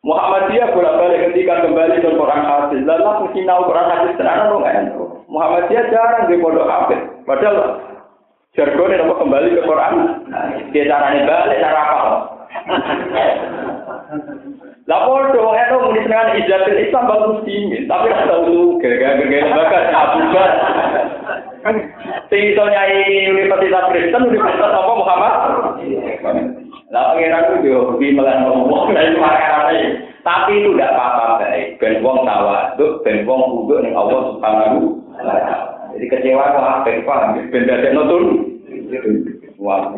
Muhammadiyah bolak-balik ketika kembali ke Quran hadis. Lalu mungkin tahu Quran hadis tenan dong kan? Muhammadiyah jarang di pondok hadis. Padahal jargonnya apa kembali ke Quran. Dia caranya balik cara apa? Lah podo eno muni senengan ijazatul Islam bagus muslimin, tapi ora tau lu gara-gara lembaga Abu Bakar. Sing iso nyai Universitas Kristen Universitas apa Muhammad? Lah pangeran itu hobi melan ngomong dari makanannya. Tapi itu tidak apa-apa baik. Ben wong tawaduk, ben wong kuduk ning Allah Subhanahu wa taala. Jadi kecewa kok apa paham? Ben dadekno tun. Wah.